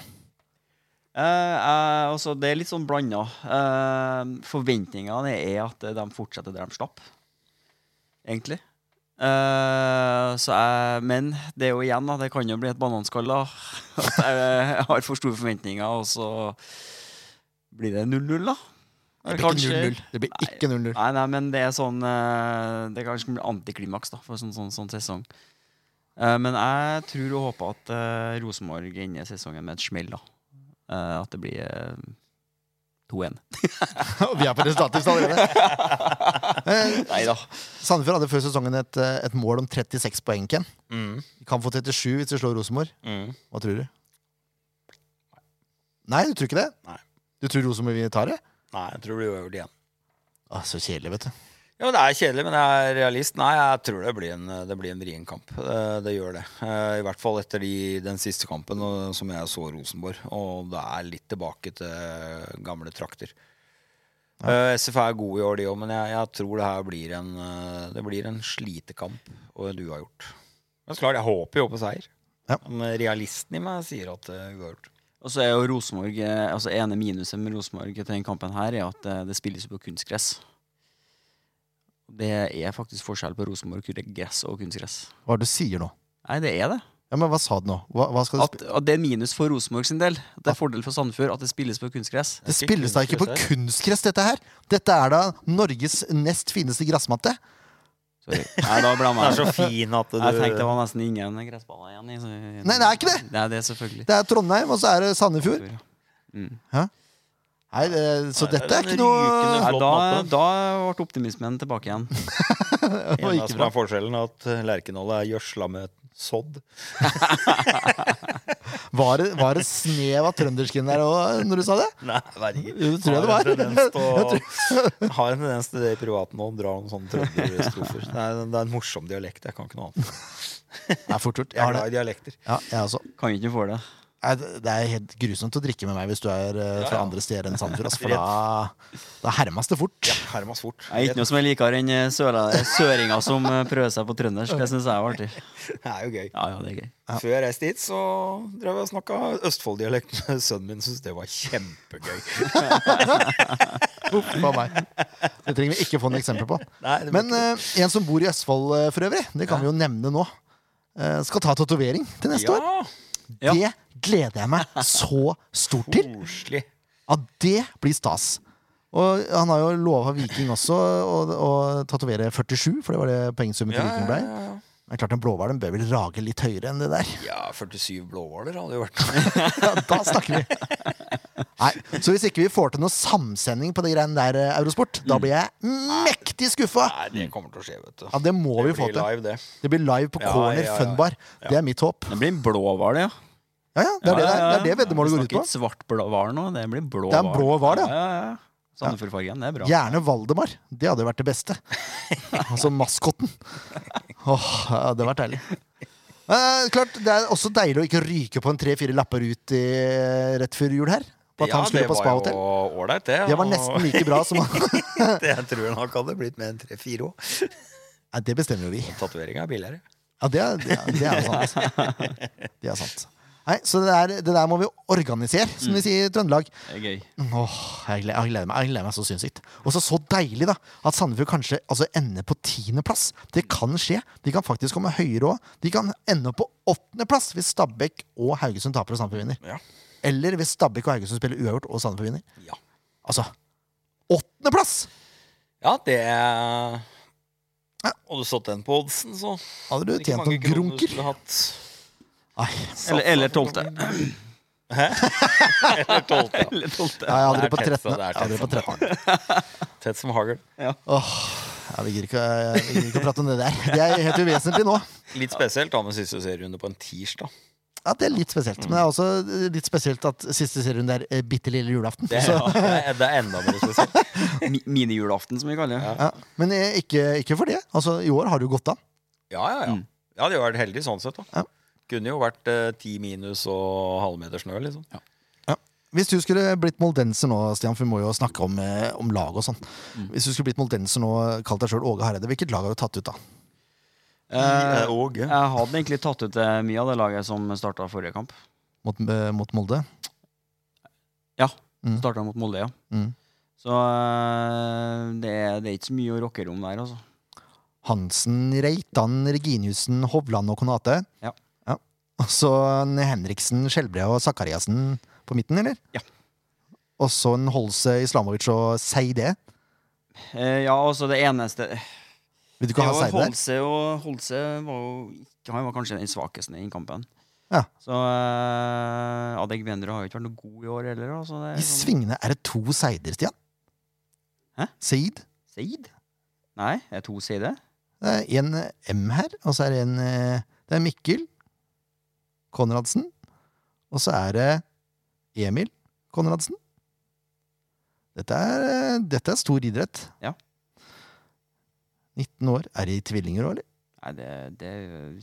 Uh, uh, det er litt sånn blanda. Uh, forventningene er at de fortsetter der de slapp, egentlig. Eh, så jeg, men det er jo igjen, da. Det kan jo bli et bananskall. At jeg har for store forventninger, og så blir det 0-0, da. Det blir Kanskje- ikke 0-0. Det blir Nei. ikke 0-0. Nei, nei, men det er sånn det er kanskje blir antiklimaks da for sånn, sånn, sånn sesong. Eh, men jeg tror og håper at uh, Rosenborg ender sesongen med et smell. da Eh, At det blir eh, 2-1. Vi er på resultatet allerede. Neida. Nei da. Sandefjord hadde før sesongen et, eh, et mål om 36 poeng. Ken. Mm. Kan få 37 hvis de slår Rosenborg. Mm. Hva tror du? Nei, du tror ikke det? Nei. Du tror Rosenborg tar det? Nei, jeg tror det blir uavgjort igjen. Ah, så kjedelig, vet du. Ja, Det er kjedelig, men jeg er realist. Nei, jeg tror det blir en, det blir en vrien kamp. Det, det gjør det. Eh, I hvert fall etter de, den siste kampen som jeg så Rosenborg. Og det er litt tilbake til gamle trakter. Ja. SF er gode i år, de òg, men jeg, jeg tror det her blir en, eh, det blir en slitekamp og en uavgjort. Men så klart, jeg håper jo på seier. Ja. Men realisten i meg sier at det uavgjort. Og så er jo Rosenborg eh, Altså ene minuset med Rosenborg til den kampen her er at eh, det spilles på kunstgress. Det er faktisk forskjell på Rosenborg gress og kunstgress. Hva er det du sier nå? Nei, det er det. Ja, men Hva sa du nå? Hva, hva skal du At, at det er minus for Rosenborg sin del. At det er fordel for Sandefjord at det spilles på kunstgress. det spilles da ikke på kunstgress kunstgress, dette her! Dette er da Norges nest fineste gressmatte. Sorry. Nei, da ble Det er så fin at du Jeg tenkte det var nesten ingen gressballer igjen. så- Nei, det er ikke det! Det er selvfølgelig. Det er Trondheim, og så er det Sandefjord. Mm. Nei, det, Så Nei, dette er er ikke noe Nei, da, da ble optimismen tilbake igjen. det var Eneste ikke bra. er forskjellen, er at Lerkendal er gjødsla med sodd. Var det, var det snev av trøndersken der òg, når du sa det? Nei. Jo, det tror jeg det var. til Har en tendens til det i privaten og drar noen sånne trønderstrofer. Det, er- det er en morsom dialekt. Jeg kan ikke noe annet. Det er fort gjort. Jeg Jeg er har glad i dialekter. Ja, jeg også. Kan ikke få det. Det er helt grusomt å drikke med meg hvis du er eh, fra Ja, ja. andre steder enn Sandefjord. Altså, For da, da hermes det fort. Hermas fort. Det er ikke noe som er likere enn eh, søringer som eh, prøver seg på trøndersk. Det syns jeg er artig. Det er jo gøy. Ja, ja, det er gøy. Før jeg reiste hit, så drev jeg og snakka Østfold-dialekt med sønnen min. Syns det var kjempegøy. Uff a meg. Det trenger vi ikke få noe eksempel på. Nei, Men uh, en som bor i Østfold uh, for øvrig, det kan vi jo nevne nå, eh, skal ta tatovering til neste år. Ja. Det gleder jeg meg så stort til. koselig. Ja, det blir stas. Og han har jo lova Viking også å, tatovere 47, for det var det poengsummen til Ja, Viking ja, ble. ja, ja. Men klart en blåhval bør vel rage litt høyere enn det der. ja, 47 blåhvaler hadde jo vært Ja, da snakker vi. Nei, Så hvis ikke vi får til noe samsending på de greiene der, eh, Eurosport, da blir jeg mektig skuffa! Nei, det kommer til å skje, vet du. Ja, Det må vi få til. live, det. Det blir live på Ja, Corner ja, ja. Funbar. Det er mitt håp. Det blir en det, ja. Ja, ja, Det er det, det, er, det, er det veddemålet går ut på. ikke svart blå hval nå, det blir blå Det er en blå hval, ja. ja, ja, ja. Sandefjordfargen, det er bra. Gjerne Valdemar. Det hadde vært det beste. altså maskotten. Åh, ja, det hadde vært deilig. Eh, klart, Det er også deilig å ikke ryke på en tre-fire lapper ut i, rett før jul her. På at Ja, han skulle det på var spa-hotell. ålreit, det. Det var nesten like bra som det Jeg tror nok hadde blitt med en tre-fire òg. Nei, Det bestemmer jo vi. Tatoveringa er billigere. Ja, det er, det er, det sant. Det er sant. Nei, Så det der, det der må vi organisere, som vi sier i Trøndelag. Det er gøy. Åh, jeg gleder, jeg gleder meg jeg gleder meg så sinnssykt. Og så så deilig da at Sandefjord kanskje altså, ender på tiendeplass. Det kan skje. De kan faktisk komme høyere òg. De kan ende opp på åttendeplass hvis Stabæk og Haugesund taper og Sandefjord vinner. Ja. Eller hvis Stabæk og Haugesund spiller uavgjort og Sandefjord vinner. Ja. Altså åttendeplass! Ja, det er Ja. Hadde du satt den på oddsen, så Hadde du tjent noen grunker? hatt. Nei. Eller, eller tolvte. Hæ? Eller tolvte. ja. Eller tolvte. Ja, jeg hadde Det er på tett, 13. så det er hadde på tett 13. Tett som hagl. Åh, ja, vi gidder ikke, ikke å prate om det der. Det er helt uvesentlig nå. Litt spesielt da med siste serierunde på en tirsdag. Ja, Det er litt spesielt. Men det er også litt spesielt at siste serierunde er eh, bitte lille julaften. Det, Så, det, er, det er enda mer spesielt. Mi- Minijulaften, som vi kaller det. ja. Men eh, ikke, ikke for det. Altså, I år har det jo gått an. Ja, ja, ja. Mm. Ja, de har vært heldige sånn sett. da Ja. Kunne jo vært eh, ti minus og halvmeter snø, liksom. Hvis du skulle blitt moldenser nå, Stian, for vi må jo snakke om, eh, om lag og sånn. Mm. Hvis du skulle blitt moldenser nå, kalt deg sjøl Åge Hareide, hvilket lag har du tatt ut da? Eh, og. jeg hadde egentlig tatt ut eh, mye av det laget som starta forrige kamp. Mot, eh, mot Molde. Ja. Mm. Starta mot Molde, ja. Mm. Så eh, det, er- det er ikke så mye å rokke om der, altså. Hansen, Reitan, Reginiussen, Hovland og Konate. Ja. Og så Henriksen, Skjelbre og Sakariassen på midten, eller? Ja. Og så en Holse, Islamovic og Seide. Eh, ja, altså det eneste Vil du ikke ha Jo, Seide der? Holse og Holse var jo Han var kanskje den svakeste i kampen. Ja. Så uh, Adegbenro har jo ikke vært noe god i år heller. Altså, I sånn- svingene er det to Seider, Stian. Hæ? Seid. Seid? Nei, det er to seider. Det er en M her, og så er det en eh, Det er Mikkel Konradsen. Og så er det Emil Konradsen. Dette er, eh, dette er stor idrett. Ja. 19 år. Er de tvillinger òg, eller? Nei, det, det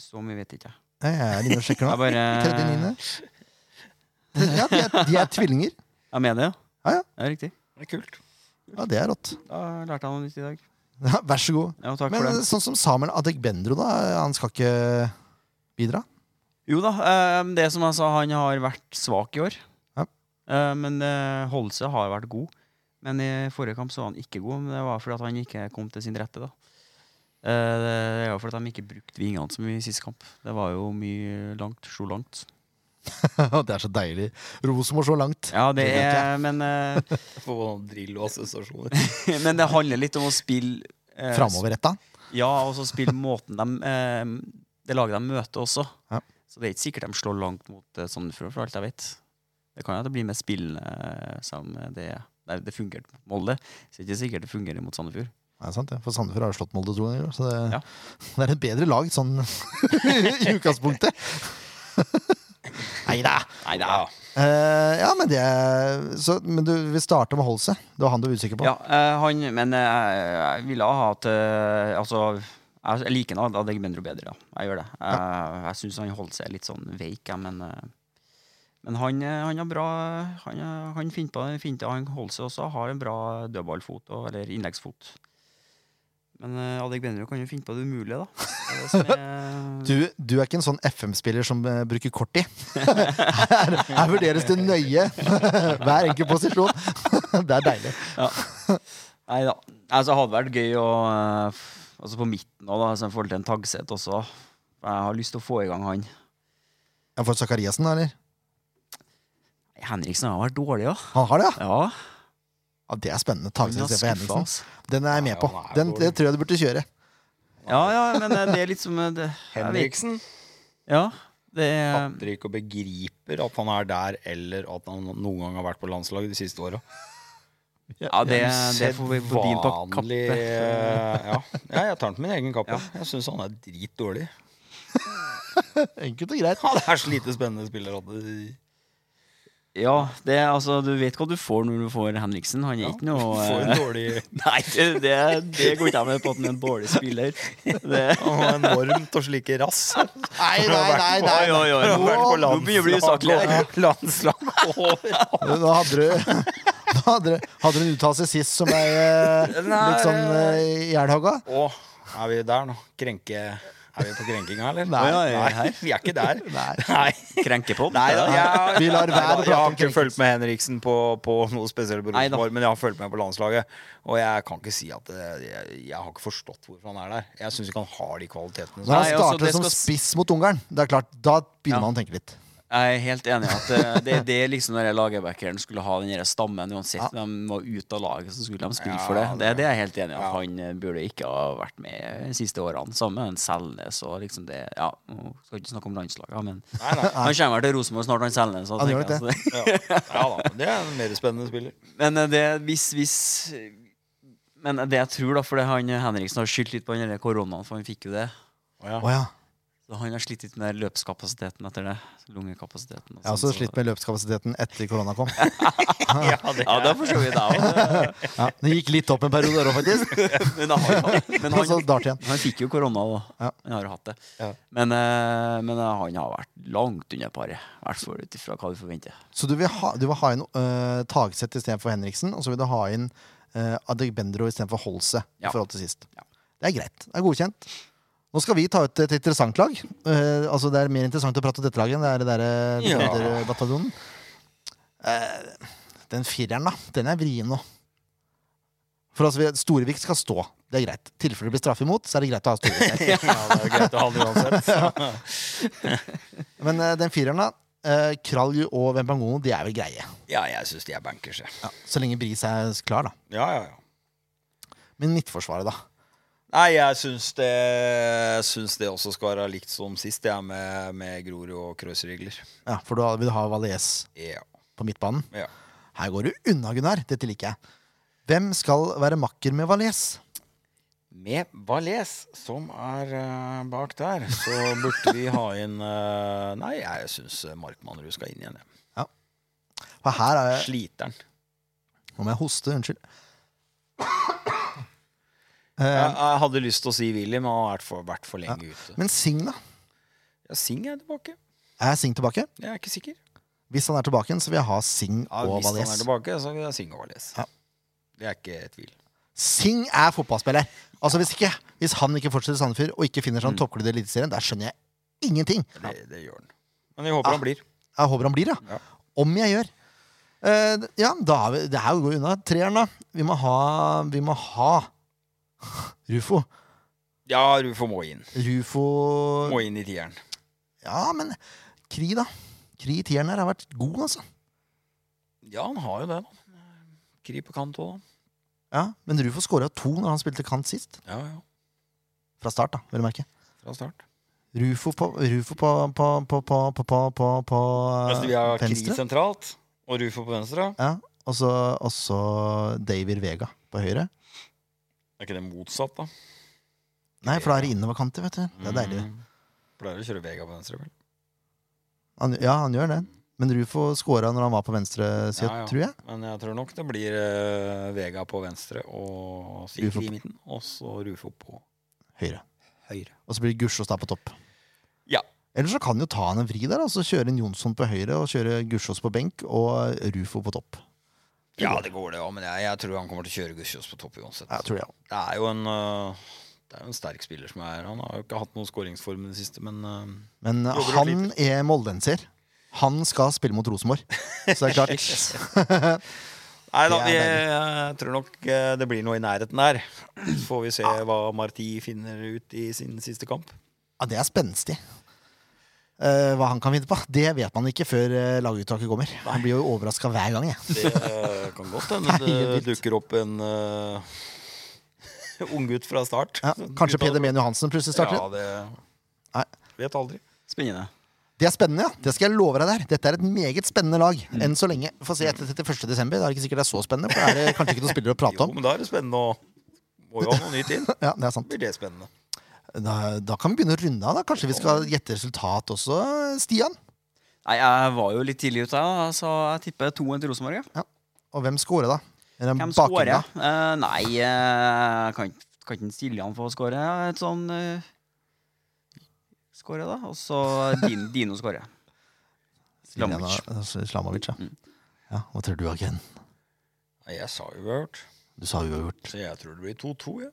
Så mye vet jeg ikke. Nei, Jeg er inne og sjekker nå. bare Tredje, niende. Ja, de er, de er tvillinger. Jeg mener det, Ja, ja. Det er riktig. Det er kult. Ja, det er rått. Da lærte jeg noe nytt i dag. Ja, vær så god. Ja, takk Men for det. sånn som Samuel Adegbendro, da. Han skal ikke bidra? Jo da, eh, det som jeg sa, han har vært svak i år. Ja. Eh, men holdelse Holse har vært god. Men i forrige kamp så var han ikke god. Men det var fordi at han ikke kom til sin rette. da. Eh, det er jo fordi de ikke brukte vingene så mye i siste kamp. Det var jo mye langt, slo langt. det er så deilig. Rosenborg så langt. Ja, det er Men, uh, Få drill og assosiasjoner. men det handler litt om å spille uh, Framoverretta. Ja, og så spille måten de uh, Det laget de møter også. Ja. Så det er ikke sikkert de slår langt mot uh, Sandefjord, for alt jeg vet. Det kan jo at det blir mer spillende, eh, selv om det, det, det fungerte mot Molde. Så det er ikke sikkert det fungerer mot Sandefjord. Det er sant, ja. For Sandefjord har slått Molde to ganger. Så det, Ja. det er et bedre lag sånn i utgangspunktet. Nei da. Uh, Ja. er ja, men det så, Men du vil starte med Holse? Det var han du var usikker på? Ja, uh, han Men uh, jeg ville ha hatt eh, Altså, jeg, liker han Adegbenro bedre, ja. Jeg gjør det. Jeg, syns han holder seg litt sånn veik, men men han, han har bra Han, han finner på finner Han holder seg også, har en bra dødballfot, eller innleggsfot. Men uh, Adegbenro kan jo finne på det umulige, da. Det er det er- Du, du er ikke en sånn FM-spiller som uh, bruker kort i. her, her vurderes det nøye hver enkelt posisjon. det er deilig. Ja. Nei da. Altså, det hadde vært gøy å uh, Altså på midten òg, i forhold til en Tagset også. Jeg har lyst til å få i gang han. Ja, For Sakariassen, da, eller? Henriksen har vært dårlig, ja. Han har det, ja? Ja, ja det er spennende. han for Henriksen. Den er jeg med på. Den, det tror jeg du burde kjøre. Ja, ja, men eh, det er litt som eh, det, Henriksen Ja, det er fatter ikke og begriper at han er der, eller at han noen gang har vært på landslaget de siste åra. Ja, det, det får vi på din kappe. Ja. ja, jeg tar den på min egen kappe. Ja. Jeg syns han er dritdårlig. Enkelt og greit. Ja, det er så lite spennende spiller. at det- Ja, det altså Du vet hva du får når du får Henriksen. Han er ikke noe Får en eh, dårlig Nei, det, det, det går ikke jeg med på at han er en dårlig spiller. Det, Og enormt og slike rass. Nei, nei, nei. nei, Nå begynner det å bli usaklig. landslag, over Nå hadde du hadde, du- hadde du en uttalelse sist som ble eh, litt sånn uh, jernhogga? Å, er vi der nå? Krenke Er vi på krenkinga, eller? Nei. nei, nei, vi er ikke der. Nei. krenke Krenkepod? Nei da, jeg, Vi lar være å Nei da, prate jeg har ikke fulgt med Henriksen på, på noe spesielt på Rosenborg, men jeg har fulgt med på landslaget. Og jeg kan ikke si at jeg, jeg har ikke forstått hvorfor han er der. Jeg syns ikke han har de kvalitetene. Når han altså, starter som skal spiss mot Ungarn, det er klart, da begynner Ja. man å tenke litt. Jeg er helt enig i at eh, det, det er liksom når lagerbackeren skulle ha den stammen uansett Ja. de var ute av laget, så skulle de spille Ja, for det. Det, det- jeg er jeg helt enig i. Ja. Han eh, burde ikke ha vært med de siste årene. Sammen med en Selnes og liksom det Ja, nå skal ikke snakke om landslaget, men Nei, nei. han kommer til Rosenborg snart, han Selnes. Han gjør det. Ja, ja da, det er en mer spennende spiller. Men eh, det hvis, hvis Men det jeg tror, da, fordi han Henriksen har skyldt litt på den koronaen, for han fikk jo det. Oh, ja. Oh, ja. Så han har slitt litt med løpskapasiteten etter det. Lungekapasiteten. og Jeg har sånn, også slitt med løpskapasiteten etter korona kom. Ja, det Ja, det vi òg. Ja, det gikk litt opp en periode der òg, faktisk. Men, han, men Og så han, han fikk jo korona, da. Ja. Han har jo hatt det. Ja. Men, eh, men eh, han har vært langt under paret. I hvert fall ut ifra hva du forventer. Så du vil ha, du vil ha inn uh, Tagseth istedenfor Henriksen, og så vil du ha inn uh, Adegbendro istedenfor Holse. Ja. i forhold til sist. Ja. Det er greit. Det er godkjent. Nå skal vi ta ut et interessant lag. Uh, altså Det er mer interessant å prate om dette laget enn det er det der Ja. Defender-bataljonen. Uh, den fireren, da. Den er vrien nå. For altså, Storevik skal stå. Det er greit. I tilfelle det blir straffe imot, så er det greit å ha Storevik der. Ja, det er greit å ha det uansett. Men uh, den fireren, da. Uh, Kralj og Wembangono, de er vel greie. Ja, jeg syns de er bankers. Ja, så lenge Bris er klar, da. Ja, ja, ja. Men midtforsvaret, da. Nei, jeg syns det, syns det også skal være likt som sist, jeg, med, med Grorud og Kreuzrigler. Ja, For da vil du ha Valais Ja. på midtbanen. ja. Her går du unna, Gunnar. Dette liker jeg. Hvem skal være makker med Valais? Med Valais, som er uh, bak der, så burde vi ha inn uh, Nei, jeg syns Markmannrud skal inn igjen. jeg. For her er jeg Sliteren. Nå må jeg hoste. Unnskyld. Eh, Jeg, jeg hadde lyst til å si Willy, men han har vært for, vært for lenge ute. men Sing, da? Ja, Sing er tilbake. Er Sing tilbake? Jeg er ikke sikker. Hvis han er tilbake, igjen, så vil jeg ha Sing og hvis han er tilbake, så vil jeg ha Sing og Valais. Ja. Det er ikke tvil. Sing er fotballspiller. Altså Hvis, ikke, hvis han ikke fortsetter Sandefjord og ikke finner Mm. sånn toppklubb i Eliteserien, der skjønner jeg ingenting. Det, det gjør han. Men jeg håper ja. han blir. Jeg håper han blir, ja. Ja. Om jeg gjør. Uh, ja, da er vi, det her gå unna. Treeren, da. Vi må ha Vi må ha Rufo. Ja, Rufo må inn. Rufo Må inn i tieren. Ja, men Kri, da. Kri i tieren her har vært god, altså. Ja, han har jo det, da. Kri på kant òg, da. Ja, Men Rufo skåra to når han spilte kant sist. Ja, ja. Fra start, da, vil du merke. Fra start. Rufo på, Rufo på, på, på, på, på, på, på, på Altså, vi har Kri sentralt og Rufo på venstre. Ja, og så David Vega på høyre. Er ikke det motsatt, da? Nei, for da er det innoverkanter, vet du. Det er deilig. Mm. Pleier å kjøre Vega på venstre, vel? Han, ja, han gjør det. Men Rufo scora når han var på venstre side, Ja, ja. tror jeg. Men jeg tror nok det blir uh, Vega på venstre og Sigrid i midten. Og så Rufo på Høyre. høyre. Og så blir det Gussiås da på topp. Ja. Eller så kan han jo ta han en vri der, og så kjøre en Jonsson på høyre og kjøre Gussiås på benk og Rufo på topp. Ja, det går det òg, men jeg, jeg tror han kommer til å kjøre Gussiås på topp uansett. Jeg tror det, ja. Det er jo en øh, Det er jo en sterk spiller som er Han har jo ikke hatt noen skåringsform i det siste, men øh, Men uh, Jobber og han er moldenser. Han skal spille mot Rosenborg. Så det er klart. Nei da, vi, jeg tror nok det blir noe i nærheten der. Så får vi se hva Marti finner ut i sin siste kamp. Ja, det er spenstig. Eh, hva han kan vinne på, det vet man ikke før uh, laguttaket kommer. Han blir jo overraska hver gang. Jeg. Det uh, kan godt hende Det er dukker opp en uh, unggutt fra start. Ja, kanskje Peder Mehn Johansen plutselig starter. Ja, det Nei. Vet aldri. Spennende. Det er spennende, ja. Det skal jeg love deg der. Dette er et meget spennende lag. Enn så lenge. Få se etter 31. desember. Da er det ikke sikkert det er så spennende, for da er det kanskje ikke noen spillere å prate om. Jo, men da er det spennende å Må jo ha noe nytt inn. Ja, det er sant. Blir det spennende. Da, da kan vi begynne å runde av. da Kanskje vi skal gjette resultat også, Stian? Nei, jeg var jo litt tidlig ute, da, så jeg tipper 2-1 til Rosenborg. Ja. Og hvem scorer, da? Er det Hvem scorer? Uh. Eh, nei, uh, kan, ikke- kan ikke Siljan få score? Et sånn uh, score, da. Og så Din, Dino skårer. Slamovic. Slamovic, ja. Mm. ja. Hva tror du, Agen? Jeg sa jo uavgjort, Du sa uavgjort. så jeg tror det blir 2-2. Ja.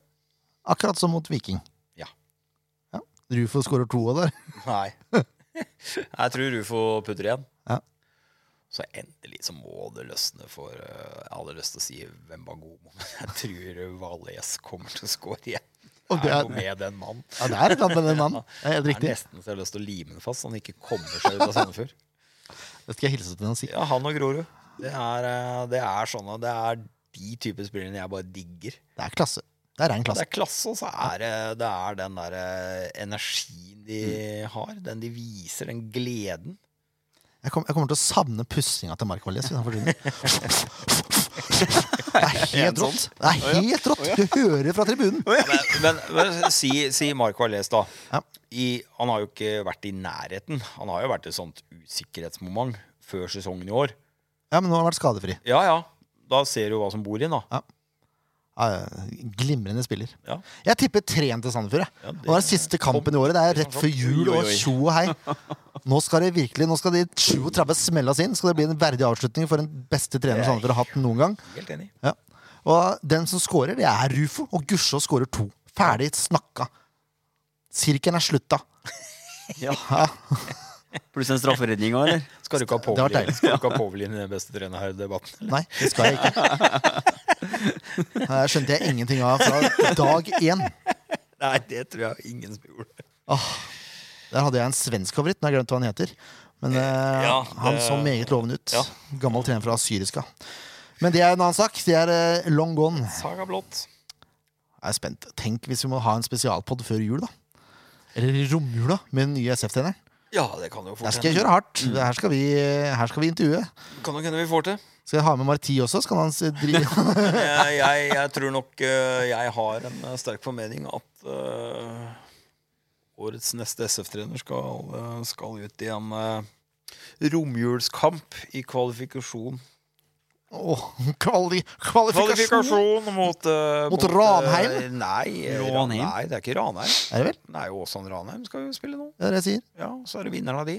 Akkurat som mot Viking. Rufo skårer to av der. Nei. jeg tror Rufo putter igjen. Ja. Så endelig så må det løsne for eh, Jeg hadde lyst til å si hvem var god, men jeg tror Valais kommer til å skåre igjen. Og Det det er er- noe med den mannen. Ja, det er et med den mannen. Det er helt Det er nesten så jeg har lyst til å lime den fast, så han ikke kommer seg ut av Sandefjord. Det skal jeg hilse til han og si. Ja, han og Grorud. Det er, eh, det er sånne Det er de typer spillere jeg bare digger. Det er klasse. Det er Det klasse. er klasse, og så er det, det er den der eh, energien de har. Den de viser, den gleden. Jeg, kom, jeg kommer til å savne pussinga til Mark forsvinner. Det er helt rått. Det er helt rått. Du hører fra tribunen. Men, men, men si, si Mark Valles, da. I, han har jo ikke vært i nærheten. Han har jo vært et sånt usikkerhetsmoment før sesongen i år. Ja, men nå har han vært skadefri. Ja, ja. Da ser du hva som bor inn, da. Ja, glimrende spiller. Ja. Jeg tipper 3-1 til Sandefjord. Ja, det- Nå er siste kampen i året. Det er rett før jul og tjo og hei. Nå skal det virkelig, nå skal de 37 smelles inn. Skal det bli en verdig avslutning for den beste trener Sandefjord har hatt noen gang. Helt enig. Ja. Og den som scorer, det er Rufo. Og Gusjå scorer to. Ferdig snakka. Sirkelen er slutta. Ja. Pluss en strafferedning òg, eller? Skal du ikke ha Det Povlin. Skal du ikke ha Povlin i den beste trener her i debatten? Nei, det skal jeg ikke. Det skjønte jeg ingenting av fra dag én. Nei, det tror jeg ingen som gjorde. Der hadde jeg en svensk favoritt, har jeg glemt hva han heter. Men eh, Ja, han det- så meget lovende ut. Ja. Gammel trener fra Syriska. Men det er en annen sak. Det er eh, long gone. Saga blått. Jeg er spent. Tenk hvis vi må ha en spesialpod før jul, da. Eller i romjula med den nye SF-treneren. Ja, det kan jo Der fort skal jeg hende. kjøre hardt. Her, skal vi, her skal vi intervjue. Kan nok hende vi får til. Skal jeg ha med Marti også? Skal han s- jeg, jeg, jeg tror nok eh, jeg har en eh, sterk formening at eh, årets neste SF-trener skal, eh, skal ut i en uh, romjulskamp i kvalifikasjon. Åh, kvali kvalifikasjon! Kvalifikasjon mot uh, Mot Ranheim? Uh, nei, Ranheim? nei, det er ikke Ranheim. Er det vel? Nei, Åsan Ranheim skal jo spille nå. Det er det jeg sier. Ja, Så er det vinneren av de.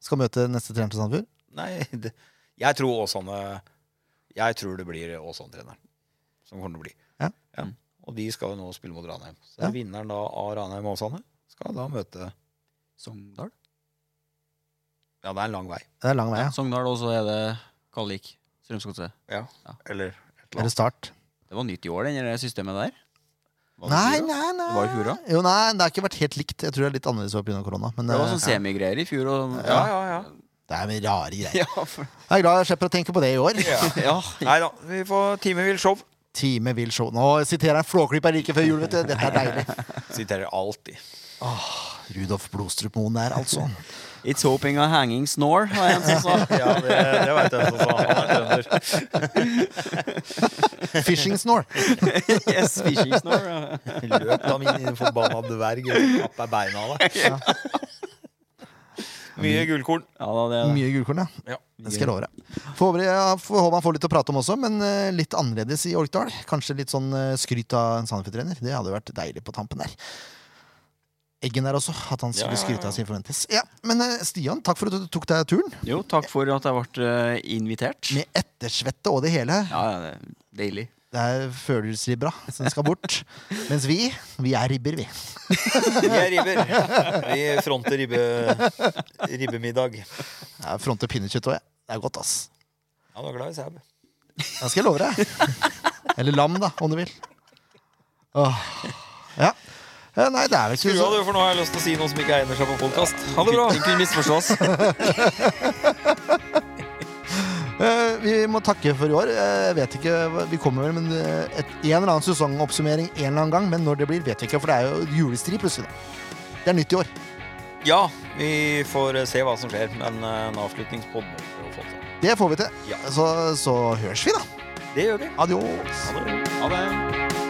Skal møte neste trener til Sandefjord. Nei, det, jeg tror Åsane Jeg tror det blir Åsane-treneren som kommer til å bli. Ja. Og de skal jo nå spille mot Ranheim. Så Ja. vinneren da av Ranheim og Åsane skal da møte Sogndal? Ja, det er en lang vei. Det er lang vei, ja. Sogndal, og så er det Kallik. Strømsgodset. Ja. Ja. Eller et eller Eller annet. start. Det var nytt i år, den det systemet der. Var det Nei, nei, nei. Det var i fjor, da. Jo, nei, det har ikke vært helt likt. Jeg tror det er litt annerledes pga. korona. Men Det var sånn sånn semigreier i fjor. Og, Ja, ja, ja. det er med rare greier. ja, for, Jeg er glad jeg slipper å tenke på det i år. ja. ja. Nei da, vi får Time vil show. Time vil show. Nå siterer jeg en Flåklypa like før jul, vet du. Dette er deilig. Siterer alltid. Rudolf Blodstrup Moen der, altså. It's hoping a hanging snore, var det en som sa. Ja, det, det veit jeg som sa. Han er trønder. Fishing snore. yes, fishing snore. Løp da, min forbanna dverg. Kapp er beina av deg. Mye gullkorn. Ja, da, det er det. Mye gullkorn, ja. Ja. Det skal jeg love deg. Får håpe ja, får han får litt å prate om også, men eh, litt annerledes i Orkdal. Kanskje litt sånn eh, skryt av en Sandefjord-trener. Det hadde vært deilig på tampen der. Eggen der også, at han skulle Ja, ja, ja. skryte av sin forventes. Ja, Men eh, Stian, takk for at du tok deg turen. Jo, takk for at jeg ble eh, invitert. Med ettersvette og det hele. Ja, ja, det er deilig. Det er følelsesribra som skal bort. Mens vi, vi er ribber, vi. Vi er ribber. Vi fronter ribbe, ribbemiddag. Jeg fronter pinnekjøtt òg, jeg. Det er godt, ass. Ja, du er glad i sau. Det skal jeg love deg. Eller lam, da, om du vil. Åh. Ja. Nei, det er vel ikke Skru av, du, for nå har jeg lyst til å si noe som ikke egner seg på podkast. Ha det bra. Ikke misforstås. Eh, Vi må takke for i år. Eh, Jeg vet ikke, Vi kommer vel med eh, en eller annen sesongoppsummering en eller annen gang, men når det blir, vet vi ikke, for det er jo julestri plutselig. Det er nytt i år. Ja, vi får se hva som skjer, men en avslutningspod må vi få til. Det får vi til. Ja. Så, så høres vi, da. Det gjør vi. Adios. Ha det. Ha det.